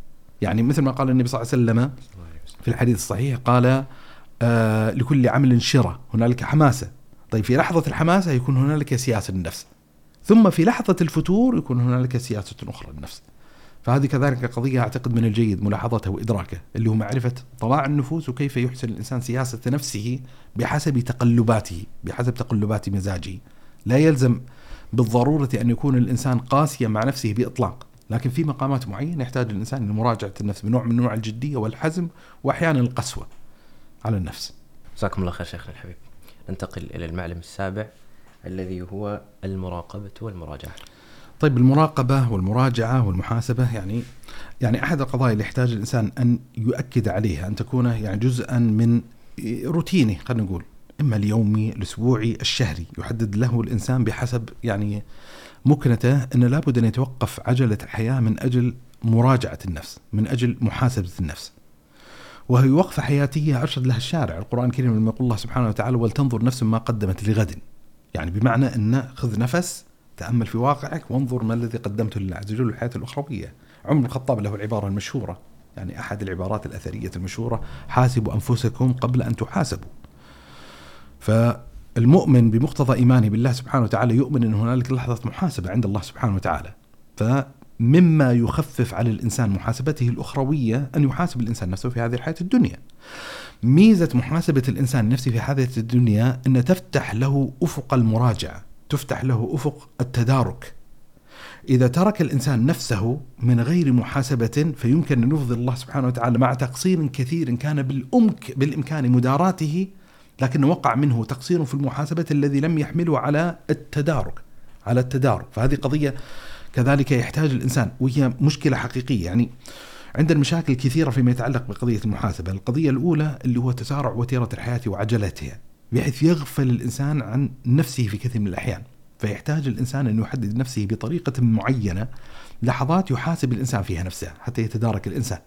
يعني مثل ما قال النبي صلى الله عليه وسلم في الحديث الصحيح قال آه لكل عمل شرة هنالك حماسة. طيب في لحظة الحماسة يكون هنالك سياسة للنفس. ثم في لحظة الفتور يكون هنالك سياسة أخرى للنفس. فهذه كذلك قضية أعتقد من الجيد ملاحظتها وإدراكه اللي هو معرفة طباع النفوس وكيف يحسن الإنسان سياسة نفسه بحسب تقلباته بحسب تقلبات مزاجه. لا يلزم بالضرورة أن يكون الإنسان قاسيا مع نفسه بإطلاق. لكن في مقامات معينة يحتاج الإنسان لمراجعة النفس بنوع من أنواع الجدية والحزم وأحيانا القسوة. على النفس. جزاكم الله خير شيخنا الحبيب. ننتقل إلى المعلم السابع الذي هو المراقبة والمراجعة. طيب المراقبة والمراجعة والمحاسبة يعني يعني أحد القضايا اللي يحتاج الإنسان أن يؤكد عليها أن تكون يعني جزءا من روتينه خلينا نقول إما اليومي الأسبوعي الشهري. يحدد له الإنسان بحسب يعني مكنته أن لابد أن يتوقف عجلة الحياة من أجل مراجعة النفس من أجل محاسبة النفس. وهي وقفة حياتية أرشد لها الشارع. القرآن الكريم لما يقول الله سبحانه وتعالى ولتنظر نفس ما قدمت لغد. يعني بمعنى أن خذ نفس تأمل في واقعك وانظر ما الذي قدمته لله عز وجل الحياة الأخروية. عمر الخطاب له العبارة المشهورة يعني أحد العبارات الأثرية المشهورة حاسبوا أنفسكم قبل أن تحاسبوا. فالمؤمن بمقتضى إيمانه بالله سبحانه وتعالى يؤمن أن هنالك لحظة محاسبة عند الله سبحانه وتعالى. فمما يخفف على الإنسان محاسبته الأخروية أن يحاسب الإنسان نفسه في هذه الحياة الدنيا. ميزة محاسبة الإنسان نفسه في هذه الدنيا أن تفتح له أفق المراجعة تفتح له أفق التدارك. إذا ترك الإنسان نفسه من غير محاسبة فيمكن أن يفضل الله سبحانه وتعالى مع تقصير كثير كان بالأمك بالإمكان مداراته لكن وقع منه تقصير في المحاسبة الذي لم يحمله على التدارك على التدارك. فهذه قضية كذلك يحتاج الإنسان وهي مشكلة حقيقية. يعني عندنا مشاكل كثيرة فيما يتعلق بقضية المحاسبة القضية الأولى اللي هو تسارع وتيرة الحياة وعجلتها بحيث يغفل الإنسان عن نفسه في كثير من الأحيان. فيحتاج الإنسان أن يحدد نفسه بطريقة معينة لحظات يحاسب الإنسان فيها نفسه حتى يتدارك الإنسان.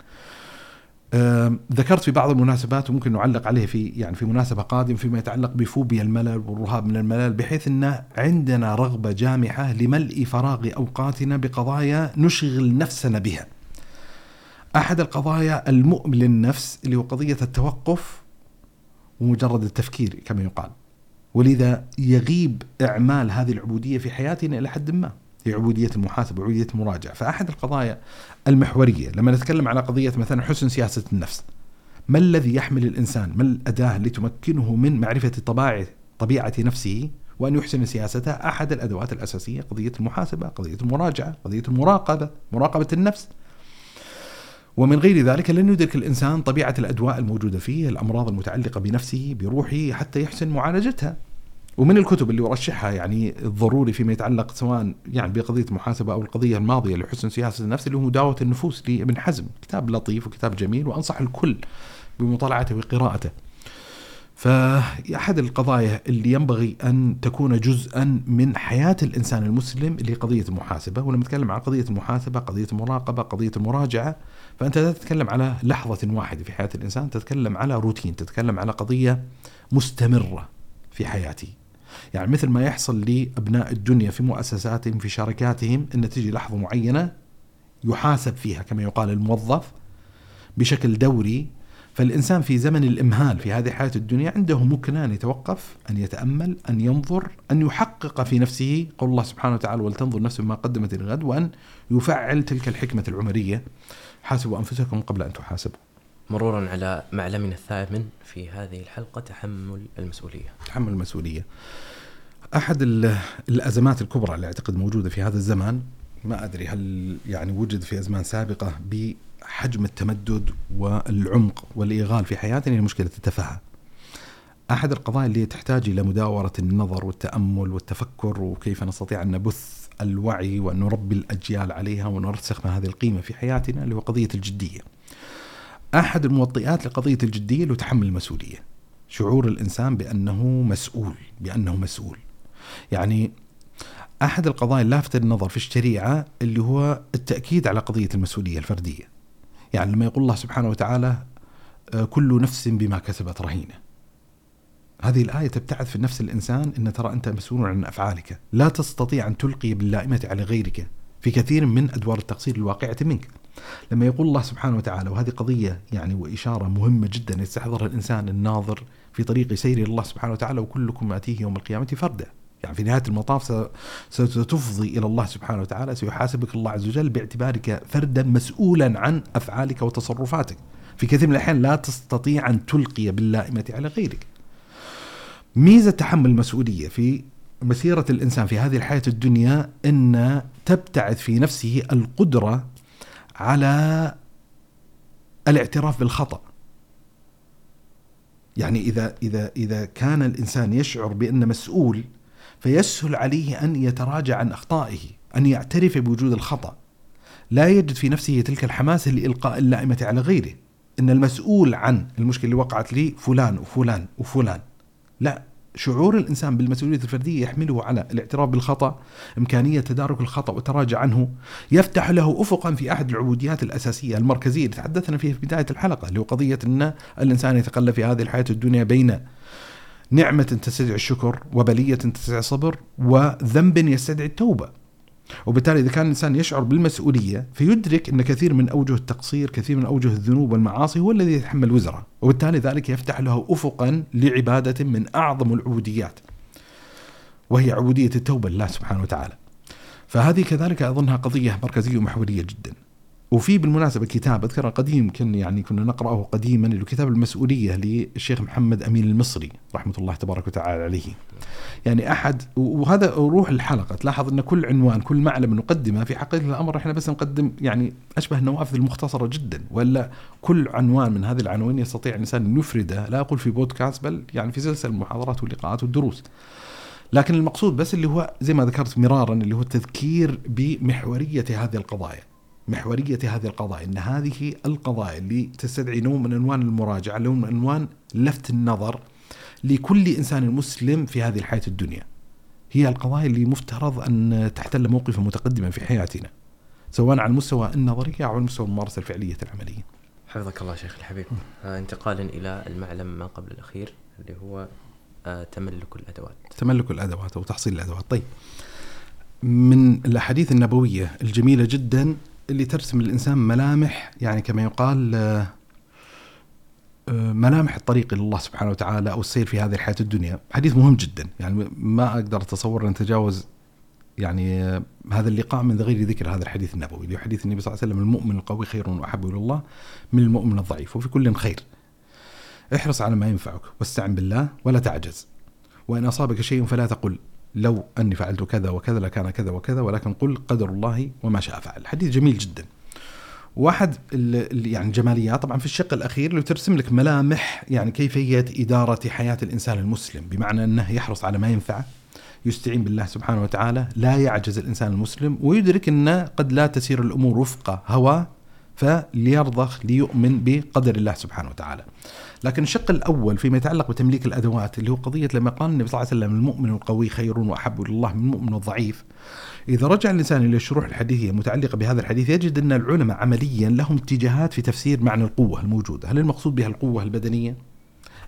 ذكرت في بعض المناسبات وممكن نعلق عليه في يعني في مناسبة قادمة فيما يتعلق بفوبيا الملل والرهاب من الملل بحيث إن عندنا رغبة جامحة لملء فراغ أوقاتنا بقضايا نشغل نفسنا بها. أحد القضايا المؤمن للنفس اللي هو قضية التوقف ومجرد التفكير كما يقال ولذا يغيب إعمال هذه العبودية في حياتنا إلى حد ما هي عبودية المحاسبة وعبودية المراجعة. فأحد القضايا المحورية لما نتكلم على قضية مثلا حسن سياسة النفس ما الذي يحمل الإنسان؟ ما الأداة اللي تمكنه من معرفة طباع طبيعة نفسه وأن يحسن سياستها أحد الأدوات الأساسية قضية المحاسبة قضية المراجعة قضية المراقبة مراقبة النفس. ومن غير ذلك لن يدرك الإنسان طبيعة الأدواء الموجودة فيه الأمراض المتعلقة بنفسه بروحه حتى يحسن معالجتها. ومن الكتب اللي أرشحها يعني الضروري فيما يتعلق سواء يعني بقضية المحاسبة أو القضية الماضية لحسن سياسة النفس اللي هو مداوة النفوس لابن حزم. كتاب لطيف وكتاب جميل وأنصح الكل بمطالعته وقراءته. فأحد القضايا اللي ينبغي أن تكون جزءا من حياة الإنسان المسلم اللي قضية المحاسبة. ولما نتكلم عن قضية المحاسبة قضية المراقبة قضية المراجعة فأنت لا تتكلم على لحظة واحدة في حياة الإنسان تتكلم على روتين تتكلم على قضية مستمرة في حياتي. يعني مثل ما يحصل لأبناء الدنيا في مؤسساتهم في شركاتهم إن تجي لحظة معينة يحاسب فيها كما يقال الموظف بشكل دوري. فالإنسان في زمن الإمهال في هذه الحياة الدنيا عنده ممكن أن يتوقف أن يتأمل أن ينظر أن يحقق في نفسه قول الله سبحانه وتعالى ولتنظر نفس ما قدمت لغد وأن يفعل تلك الحكمة العمرية. حاسبوا أنفسكم قبل أن تحاسبوا. مرورا على معلمنا الثامن في هذه الحلقة تحمل المسؤولية. تحمل المسؤولية. أحد الأزمات الكبرى اللي أعتقد موجودة في هذا الزمان ما أدري هل يعني وجد في أزمان سابقة حجم التمدد والعمق والإيغال في حياتنا هي مشكلة التفاهة. أحد القضايا اللي تحتاج إلى مداورة النظر والتأمل والتفكر وكيف نستطيع أن نبث الوعي وأن نربي الأجيال عليها ونرسخ هذه القيمة في حياتنا اللي هو قضية الجدية. أحد الموطئات لقضية الجدية اللي تحمل المسؤولية. شعور الإنسان بأنه مسؤول بأنه مسؤول. يعني أحد القضايا اللافتة للنظر في الشريعة اللي هو التأكيد على قضية المسؤولية الفردية. يعني لما يقول الله سبحانه وتعالى آه، كل نفس بما كسبت رهينة. هذه الآية تبتعث في نفس الإنسان أن ترى أنت مسؤول عن أفعالك. لا تستطيع أن تلقي باللائمة على غيرك في كثير من أدوار التقصير الواقعة منك. لما يقول الله سبحانه وتعالى وهذه قضية يعني وإشارة مهمة جدا يستحضرها الإنسان الناظر في طريق سير الله سبحانه وتعالى وكلكم آتيه يوم القيامة فردا. يعني في نهاية المطاف ستفضي إلى الله سبحانه وتعالى سيحاسبك الله عز وجل باعتبارك فردا مسؤولا عن أفعالك وتصرفاتك. في كثير من الأحيان لا تستطيع أن تلقي باللائمة على غيرك. ميزة تحمل المسؤولية في مسيرة الإنسان في هذه الحياة الدنيا إن تبتعث في نفسه القدرة على الاعتراف بالخطأ. يعني اذا اذا إذا كان الإنسان يشعر بانه مسؤول فيسهل عليه أن يتراجع عن أخطائه، أن يعترف بوجود الخطأ. لا يجد في نفسه تلك الحماسه لإلقاء اللائمة على غيره. إن المسؤول عن المشكلة اللي وقعت لي فلان وفلان وفلان. لا شعور الإنسان بالمسؤولية الفردية يحمله على الاعتراف بالخطأ، إمكانية تدارك الخطأ والتراجع عنه، يفتح له افقا في أحد العبوديات الأساسية المركزية اللي تحدثنا فيها في بداية الحلقة اللي هو قضية إن الإنسان يتقلب في هذه الحياة الدنيا بين نعمة تستدعي الشكر وبلية تستدعي الصبر وذنب يستدعي التوبة. وبالتالي إذا كان الإنسان يشعر بالمسؤولية فيدرك أن كثير من أوجه التقصير كثير من أوجه الذنوب والمعاصي هو الذي يتحمل وزرة. وبالتالي ذلك يفتح له أفقا لعبادة من أعظم العبوديات وهي عبودية التوبة لله سبحانه وتعالى. فهذه كذلك أظنها قضية مركزية ومحورية جدا. وفي بالمناسبة كتاب أذكر قديم كان يعني كنا نقرأه قديما اللي كتاب المسؤولية للشيخ محمد أمين المصري رحمة الله تبارك وتعالى عليه. يعني أحد وهذا روح الحلقة. تلاحظ أن كل عنوان كل معلم نقدمه في حقيقة الأمر إحنا بس نقدم يعني أشبه النوافذ المختصرة جدا. ولا كل عنوان من هذه العناوين يستطيع الإنسان أن يفرده لا أقول في بودكاست بل يعني في سلسلة المحاضرات واللقاءات والدروس لكن المقصود بس اللي هو زي ما ذكرت مرارا اللي هو التذكير بمحورية هذه القضايا. محورية هذه القضايا أن هذه القضايا اللي تستدعي نوع من أنوان المراجعة نوع من أنوان لفت النظر لكل إنسان مسلم في هذه الحياة الدنيا. هي القضايا اللي مفترض أن تحتل موقفا متقدما في حياتنا سواء على المستوى النظري أو على المستوى الممارسة الفعلية العملية. حفظك الله شيخ الحبيب. آه انتقالا إلى المعلم ما قبل الأخير اللي هو آه تملك الأدوات. تملك الأدوات أو تحصيل الأدوات. طيب. من الأحاديث النبوية الجميلة جدا اللي ترسم الإنسان ملامح يعني كما يقال آه، آه، ملامح الطريق إلى الله سبحانه وتعالى أو السير في هذه الحياة الدنيا، حديث مهم جدا يعني ما أقدر أتصور أن نتجاوز يعني آه، هذا اللقاء من غير ذكر هذا الحديث النبوي اللي حديث النبي صلى الله عليه وسلم المؤمن القوي خير وأحب إلى الله من المؤمن الضعيف وفي كل خير. احرص على ما ينفعك واستعن بالله ولا تعجز. وإن أصابك شيء فلا تقل لو أني فعلت كذا وكذا لكان كذا وكذا ولكن قل قدر الله وما شاء فعل حديث جميل جدا واحد يعني جماليات طبعا في الشق الأخير اللي ترسم لك ملامح يعني كيفية إدارة حياة الإنسان المسلم بمعنى أنه يحرص على ما ينفعه يستعين بالله سبحانه وتعالى لا يعجز الإنسان المسلم ويدرك أن قد لا تسير الأمور وفق هواه فليرضخ ليؤمن بقدر الله سبحانه وتعالى. لكن الشق الأول فيما يتعلق بتمليك الأدوات اللي هو قضية لما قال النبي صلى الله عليه وسلم المؤمن القوي خير وأحب إلى الله من المؤمن الضعيف. إذا رجع الإنسان إلى الشروح الحديثية المتعلقة بهذا الحديث يجد أن العلماء عمليا لهم اتجاهات في تفسير معنى القوة الموجودة، هل المقصود بها القوة البدنية؟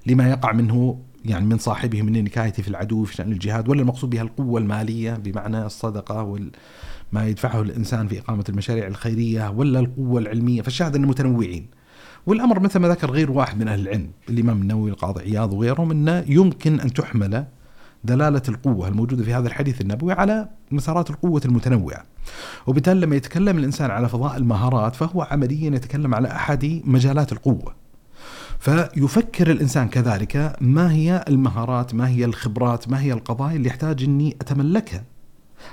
لما يقع منه يعني من صاحبه من نكايته في العدو في شأن الجهاد ولا المقصود بها القوة المالية بمعنى الصدقة وما يدفعه الإنسان في إقامة المشاريع الخيرية ولا القوة العلمية فالشاهد أنه متنوعين والأمر مثل ما ذكر غير واحد من أهل العلم الإمام النووي القاضي عياض وغيرهم أنه يمكن أن تحمل دلالة القوة الموجودة في هذا الحديث النبوي على مسارات القوة المتنوعة. وبالتالي لما يتكلم الإنسان على فضاء المهارات فهو عمليا يتكلم على أحد مجالات القوة. فيفكر الإنسان كذلك ما هي المهارات ما هي الخبرات ما هي القضايا اللي يحتاج أني أتملكها؟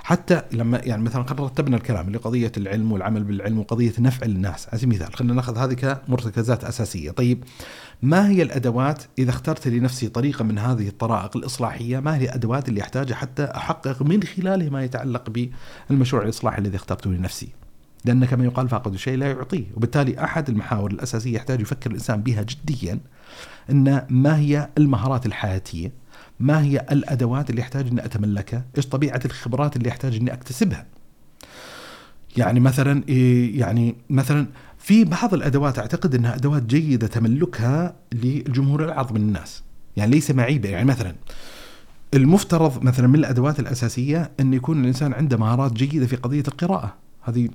حتى لما يعني مثلا رتبنا الكلام لقضيه العلم والعمل بالعلم وقضية نفع الناس على سبيل المثال خلينا نأخذ هذه كمرتكزات أساسية. طيب ما هي الأدوات إذا اخترت لنفسي طريقة من هذه الطرائق الإصلاحية؟ ما هي الأدوات اللي أحتاجها حتى أحقق من خلاله ما يتعلق بالمشروع الإصلاحي الذي اخترته لنفسي؟ لأن كما يقال فاقد الشيء لا يعطيه. وبالتالي أحد المحاور الأساسية يحتاج يفكر الإنسان بها جديا أن ما هي المهارات الحياتية ما هي الأدوات اللي يحتاج إني أتملكها؟ إيش طبيعة الخبرات اللي يحتاج إني أكتسبها؟ يعني مثلا إيه، يعني مثلا في بعض الأدوات أعتقد إنها أدوات جيدة تملكها للجمهور العظم من الناس، يعني ليس معيبة يعني مثلا المفترض مثلا من الأدوات الأساسية إن يكون الإنسان عنده مهارات جيدة في قضية القراءة، هذه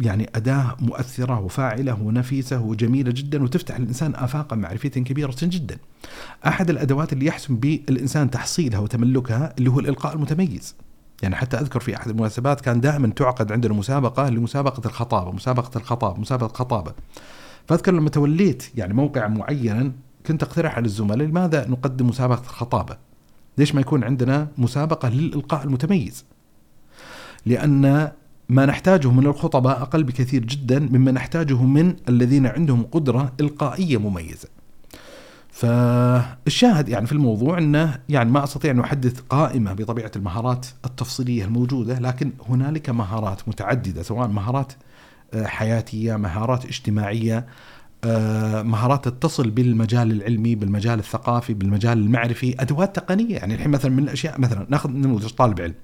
يعني أداة مؤثرة وفاعلة ونفيسة وجميلة جدا وتفتح للإنسان آفاقا معرفية كبيرة جدا. أحد الأدوات اللي يحسن بالإنسان تحصيلها وتملكها اللي هو الإلقاء المتميز. يعني حتى أذكر في أحد المناسبات كان دائما تعقد عندنا مسابقة لمسابقة الخطابة مسابقة الخطاب مسابقة خطابة فأذكر لما توليت يعني موقع معينا كنت أقترح على الزملاء لماذا نقدم مسابقة الخطابة؟ ليش ما يكون عندنا مسابقة للإلقاء المتميز؟ لأن ما نحتاجه من الخطباء أقل بكثير جدا مما نحتاجه من الذين عندهم قدرة إلقائية مميزة. فالشاهد يعني في الموضوع أنه يعني ما أستطيع أن أحدث قائمة بطبيعة المهارات التفصيلية الموجودة لكن هنالك مهارات متعددة سواء مهارات آه، حياتية مهارات اجتماعية آه، مهارات تتصل بالمجال العلمي بالمجال الثقافي بالمجال المعرفي أدوات تقنية. يعني الحين مثلا من الأشياء مثلا ناخذ نموذج طالب علم.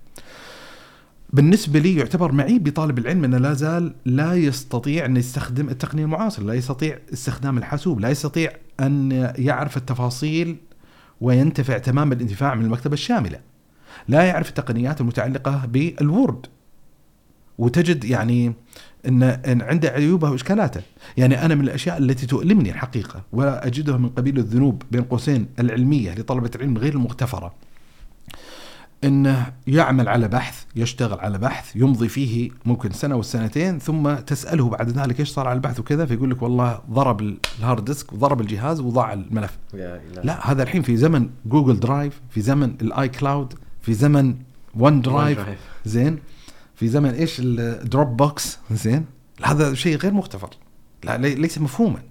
بالنسبة لي يعتبر معيب بطالب العلم إنه لا زال لا يستطيع أن يستخدم التقنية المعاصره، لا يستطيع استخدام الحاسوب، لا يستطيع أن يعرف التفاصيل وينتفع تمام الانتفاع من المكتبة الشاملة. لا يعرف التقنيات المتعلقة بالوورد. وتجد يعني ان إن عنده عيوبها وإشكالاته، يعني أنا من الأشياء التي تؤلمني الحقيقة وأجدها من قبيل الذنوب بين قوسين العلمية لطلبة العلم غير المغتفرة. إنه يعمل على بحث يشتغل على بحث يمضي فيه ممكن سنة وسنتين ثم تسأله بعد ذلك إيش صار على البحث وكذا فيقول لك والله ضرب ال hard disk وضرب الجهاز وضاع الملف. يا لا هذا الحين في زمن Google Drive في زمن ال iCloud في زمن OneDrive. زين؟ في زمن إيش؟ ال Dropbox زين؟ هذا شيء غير مغتفر. لا ليس مفهوما.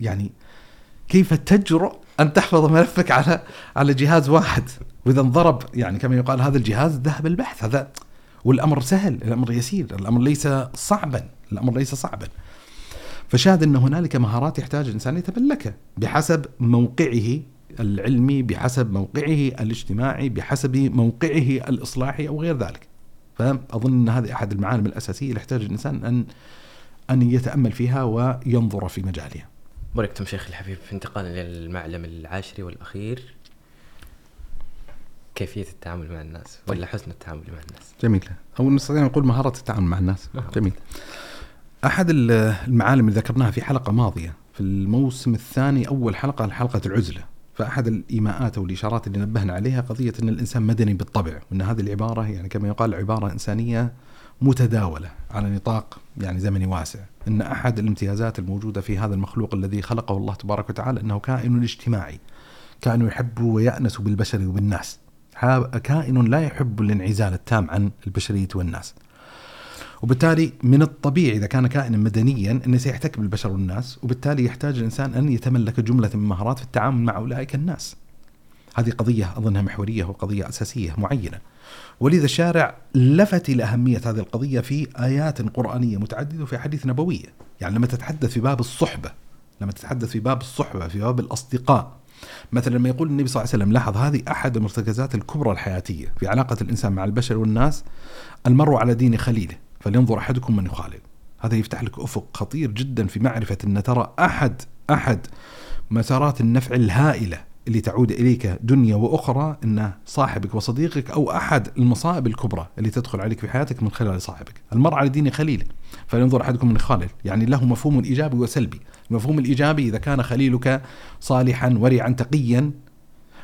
يعني كيف تجرؤ أن تحفظ ملفك على على جهاز واحد؟ وإذا انضرب يعني كما يقال هذا الجهاز ذهب البحث. هذا والأمر سهل الأمر يسير الأمر ليس صعبا الأمر ليس صعبا. فشاهد أن هنالك مهارات يحتاج الإنسان يتملكها بحسب موقعه العلمي بحسب موقعه الاجتماعي بحسب موقعه الإصلاحي أو غير ذلك. فاظن أن هذه أحد المعالم الأساسية اللي يحتاج الإنسان أن أن يتأمل فيها وينظر في مجالها. باركتم شيخ الحبيب انتقال إلى المعلم العاشري والأخير. كيفية التعامل مع الناس ولا حسن التعامل مع الناس؟ جميل. أو نستطيع نقول مهارة التعامل مع الناس. نعم. جميل. أحد المعالم اللي ذكرناها في حلقة ماضية في الموسم الثاني أول حلقة حلقه العزلة. فأحد الإيماءات أو الإشارات اللي نبهنا عليها قضية إن الإنسان مدني بالطبع وأن هذه العبارة يعني كما يقال عبارة إنسانية متداولة على نطاق يعني زمني واسع. إن أحد الامتيازات الموجودة في هذا المخلوق الذي خلقه الله تبارك وتعالى إنه كائن اجتماعي كائن يحب ويأنس بالبشر وبالناس. كائن لا يحب الانعزال التام عن البشرية والناس. وبالتالي من الطبيعي إذا كان كائنا مدنيا أنه سيحتك بالبشر والناس وبالتالي يحتاج الإنسان أن يتملك جملة من مهارات في التعامل مع أولئك الناس. هذه قضية أظنها محورية وقضية أساسية معينة. ولذا الشارع لفت إلى أهمية هذه القضية في آيات قرآنية متعددة وفي حديث نبوية. يعني لما تتحدث في باب الصحبة لما تتحدث في باب الصحبة في باب الأصدقاء مثلا لما يقول النبي صلى الله عليه وسلم لاحظ هذه أحد المرتكزات الكبرى الحياتية في علاقة الإنسان مع البشر والناس المرء على دين خليله فلينظر أحدكم من يخالل. هذا يفتح لك أفق خطير جدا في معرفة أن ترى أحد أحد مسارات النفع الهائلة اللي تعود إليك دنيا وأخرى إن صاحبك وصديقك أو أحد المصائب الكبرى اللي تدخل عليك في حياتك من خلال صاحبك، المرء على دين خليله، فلينظر أحدكم من خالد، يعني له مفهوم إيجابي وسلبي، المفهوم الإيجابي إذا كان خليلك صالحا ورعا تقيا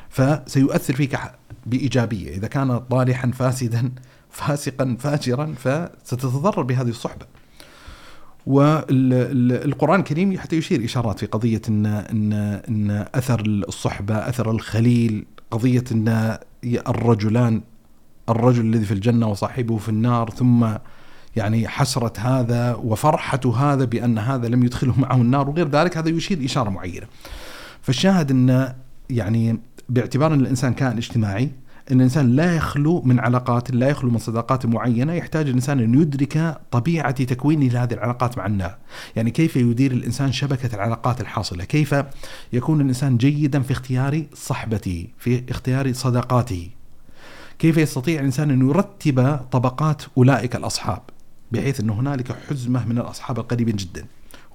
فسيؤثر فيك بإيجابية، إذا كان طالحا فاسدا فاسقا فاجرا فستتضرر بهذه الصحبة. والقرآن الكريم حتى يشير إشارات في قضية إن, إن, إن أثر الصحبة أثر الخليل قضية أن الرجلان الرجل الذي في الجنة وصاحبه في النار ثم يعني حسرة هذا وفرحة هذا بأن هذا لم يدخله معه النار وغير ذلك هذا يشير إشارة معينة. فالشاهد أن يعني باعتبار أن الإنسان كائن اجتماعي أن الإنسان لا يخلو من علاقات لا يخلو من صداقات معينة يحتاج الإنسان أن يدرك طبيعة تكوينه لهذه العلاقات مع الناس يعني كيف يدير الإنسان شبكة العلاقات الحاصلة؟ كيف يكون الإنسان جيدا في اختيار صحبته في اختيار صداقاته؟ كيف يستطيع الإنسان أن يرتب طبقات أولئك الأصحاب؟ بحيث ان هنالك حزمة من الأصحاب القريبين جدا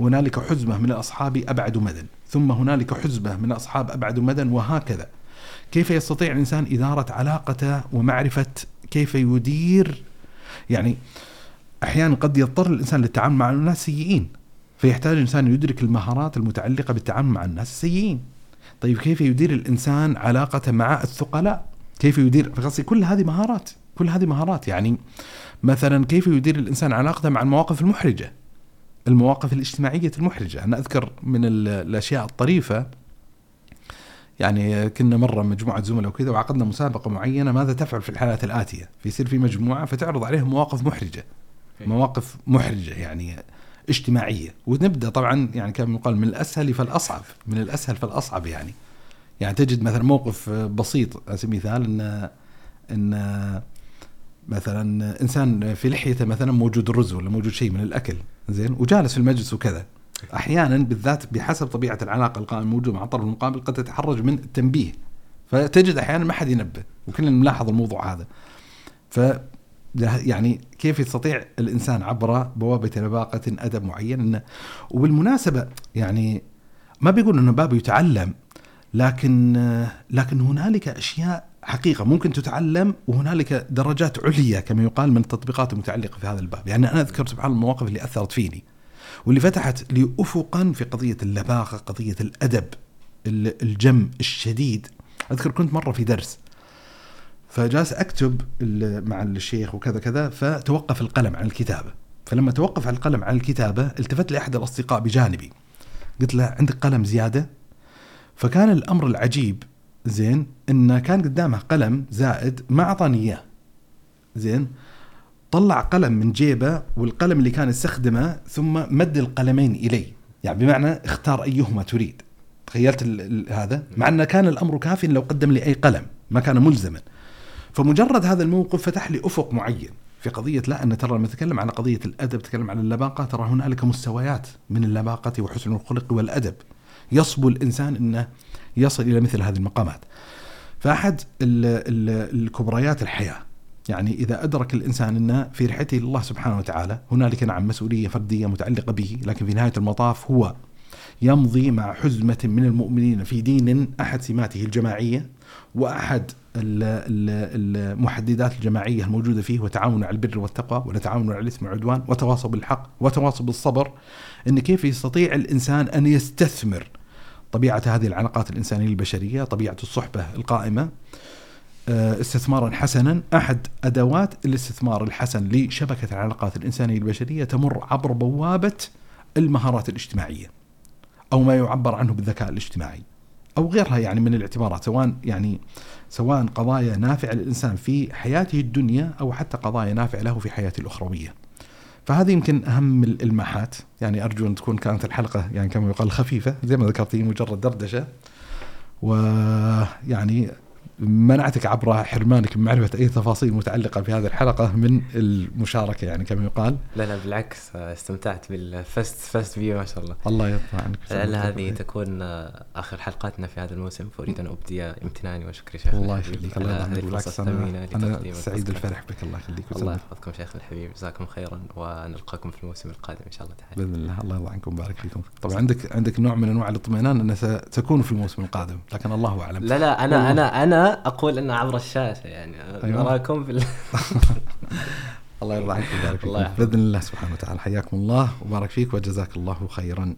هنالك حزمة من الأصحاب أبعد مدى ثم هنالك حزمة من الأصحاب أبعد مدى وهكذا. كيف يستطيع الإنسان إدارة علاقته ومعرفة؟ كيف يدير؟ يعني أحيانا قد يضطر الإنسان للتعامل مع الناس سيئين فيحتاج الإنسان يدرك المهارات المتعلقة بالتعامل مع الناس السيئين. طيب كيف يدير الإنسان علاقته مع الثقلاء؟ كيف يدير؟ فقصدي كل هذه مهارات كل هذه مهارات يعني مثلا كيف يدير الإنسان علاقته مع المواقف المحرجة؟ المواقف الاجتماعية المحرجة. أنا أذكر من الأشياء الطريفة يعني كنا مرة مجموعة زملاء وكذا وعقدنا مسابقة معينة ماذا تفعل في الحالات الآتية. فيصير في مجموعة فتعرض عليهم مواقف محرجة. مواقف محرجة يعني اجتماعية. ونبدأ طبعا يعني كما يقال من الأسهل فالأصعب. من الأسهل فالأصعب يعني. يعني تجد مثلا موقف بسيط على سبيل المثال ان إن مثلا إنسان في لحيته مثلا موجود الرز ولا موجود شيء من الأكل زين؟ وجالس في المجلس وكذا. أحيانا بالذات بحسب طبيعة العلاقة القائمة الموجودة مع الطرف المقابل قد تتحرج من التنبيه. فتجد أحيانا ما حد ينبه وكلنا نلاحظ الموضوع هذا. ف يعني كيف يستطيع الإنسان عبر بوابة لباقة أدب معين إنه وبالمناسبة يعني ما بيقول إنه باب يتعلم لكن لكن هنالك أشياء حقيقة ممكن تتعلم وهنالك درجات عليا كما يقال من التطبيقات المتعلقة في هذا الباب، يعني أنا أذكر سبحان المواقف اللي أثرت فيني. واللي فتحت لي افقا في قضية اللباقة، قضية الأدب، الجم الشديد. أذكر كنت مرة في درس فجالس أكتب مع الشيخ وكذا كذا فتوقف القلم عن الكتابة. فلما توقف عن القلم عن الكتابة التفت لاحد الأصدقاء بجانبي. قلت له عندك قلم زيادة؟ فكان الأمر العجيب زين انه كان قدامه قلم زائد ما اعطاني اياه. زين طلع قلم من جيبه والقلم اللي كان يستخدمه ثم مد القلمين الي يعني بمعنى اختار أيهما تريد. تخيلت هذا؟ مع انه كان الأمر كافيا لو قدم لي أي قلم ما كان ملزما. فمجرد هذا الموقف فتح لي أفق معين في قضية لا أن ترى لما نتكلم على قضية الأدب تكلم عن اللباقة ترى هنالك مستويات من اللباقة وحسن الخلق والأدب. يصبو الإنسان أنه يصل إلى مثل هذه المقامات. فأحد الكبريات الحياة يعني إذا أدرك الإنسان أن في رحلته الله سبحانه وتعالى هنالك نعم مسؤولية فردية متعلقة به لكن في نهاية المطاف هو يمضي مع حزمة من المؤمنين في دين أحد سماته الجماعية وأحد المحددات الجماعية الموجودة فيه وتعاون على البر والتقوى ونتعاون على الإثم والعدوان وتواصل بالحق وتواصل بالصبر. أن كيف يستطيع الإنسان أن يستثمر طبيعة هذه العلاقات الإنسانية البشرية طبيعة الصحبة القائمة آه، استثمارا حسنا أحد أدوات الاستثمار الحسن لشبكة العلاقات الإنسانية البشرية تمر عبر بوابة المهارات الاجتماعية أو ما يعبر عنه بالذكاء الاجتماعي أو غيرها يعني من الاعتبارات سواء يعني سواء قضايا نافعة للإنسان في حياته الدنيا أو حتى قضايا نافعة له في حياته الأخروية. فهذه يمكن أهم الالماحات يعني أرجو أن تكون كانت الحلقة يعني كما يقال خفيفة زي ما ذكرتي مجرد دردشة. ويعني منعتك عبر حرمانك من معرفة أي تفاصيل متعلقة بهذه الحلقة من المشاركة يعني كما يقال. لا لا بالعكس استمتعت بالفست فست فيو ما شاء الله. الله يرضى عنك. لعل هذه تكون آخر حلقاتنا في هذا الموسم. فاريد أن أبدي امتناني وشكري شيخنا الله يخليك. الله هذه يرضى الفرصة بالعكس لتقديم سعيد. الفرح بك. الله يخليك. الله يحفظكم شيخنا الحبيب. جزاكم خيرا ونلقاكم في الموسم القادم إن شاء الله تعالى. بإذن الله. الله يرضى عنكم ويبارك فيكم. طبعا عندك عندك نوع من أنواع الاطمئنان انها ستكون في الموسم القادم لكن الله أعلم. لا لا أنا والله. أنا أنا أقول إنه عبر الشاشة يعني أيوة. نراكم في ال- الله يرضى عنك ويبارك الله يحفظك. بإذن الله سبحانه وتعالى حياكم الله وبارك فيك وجزاك الله خيرا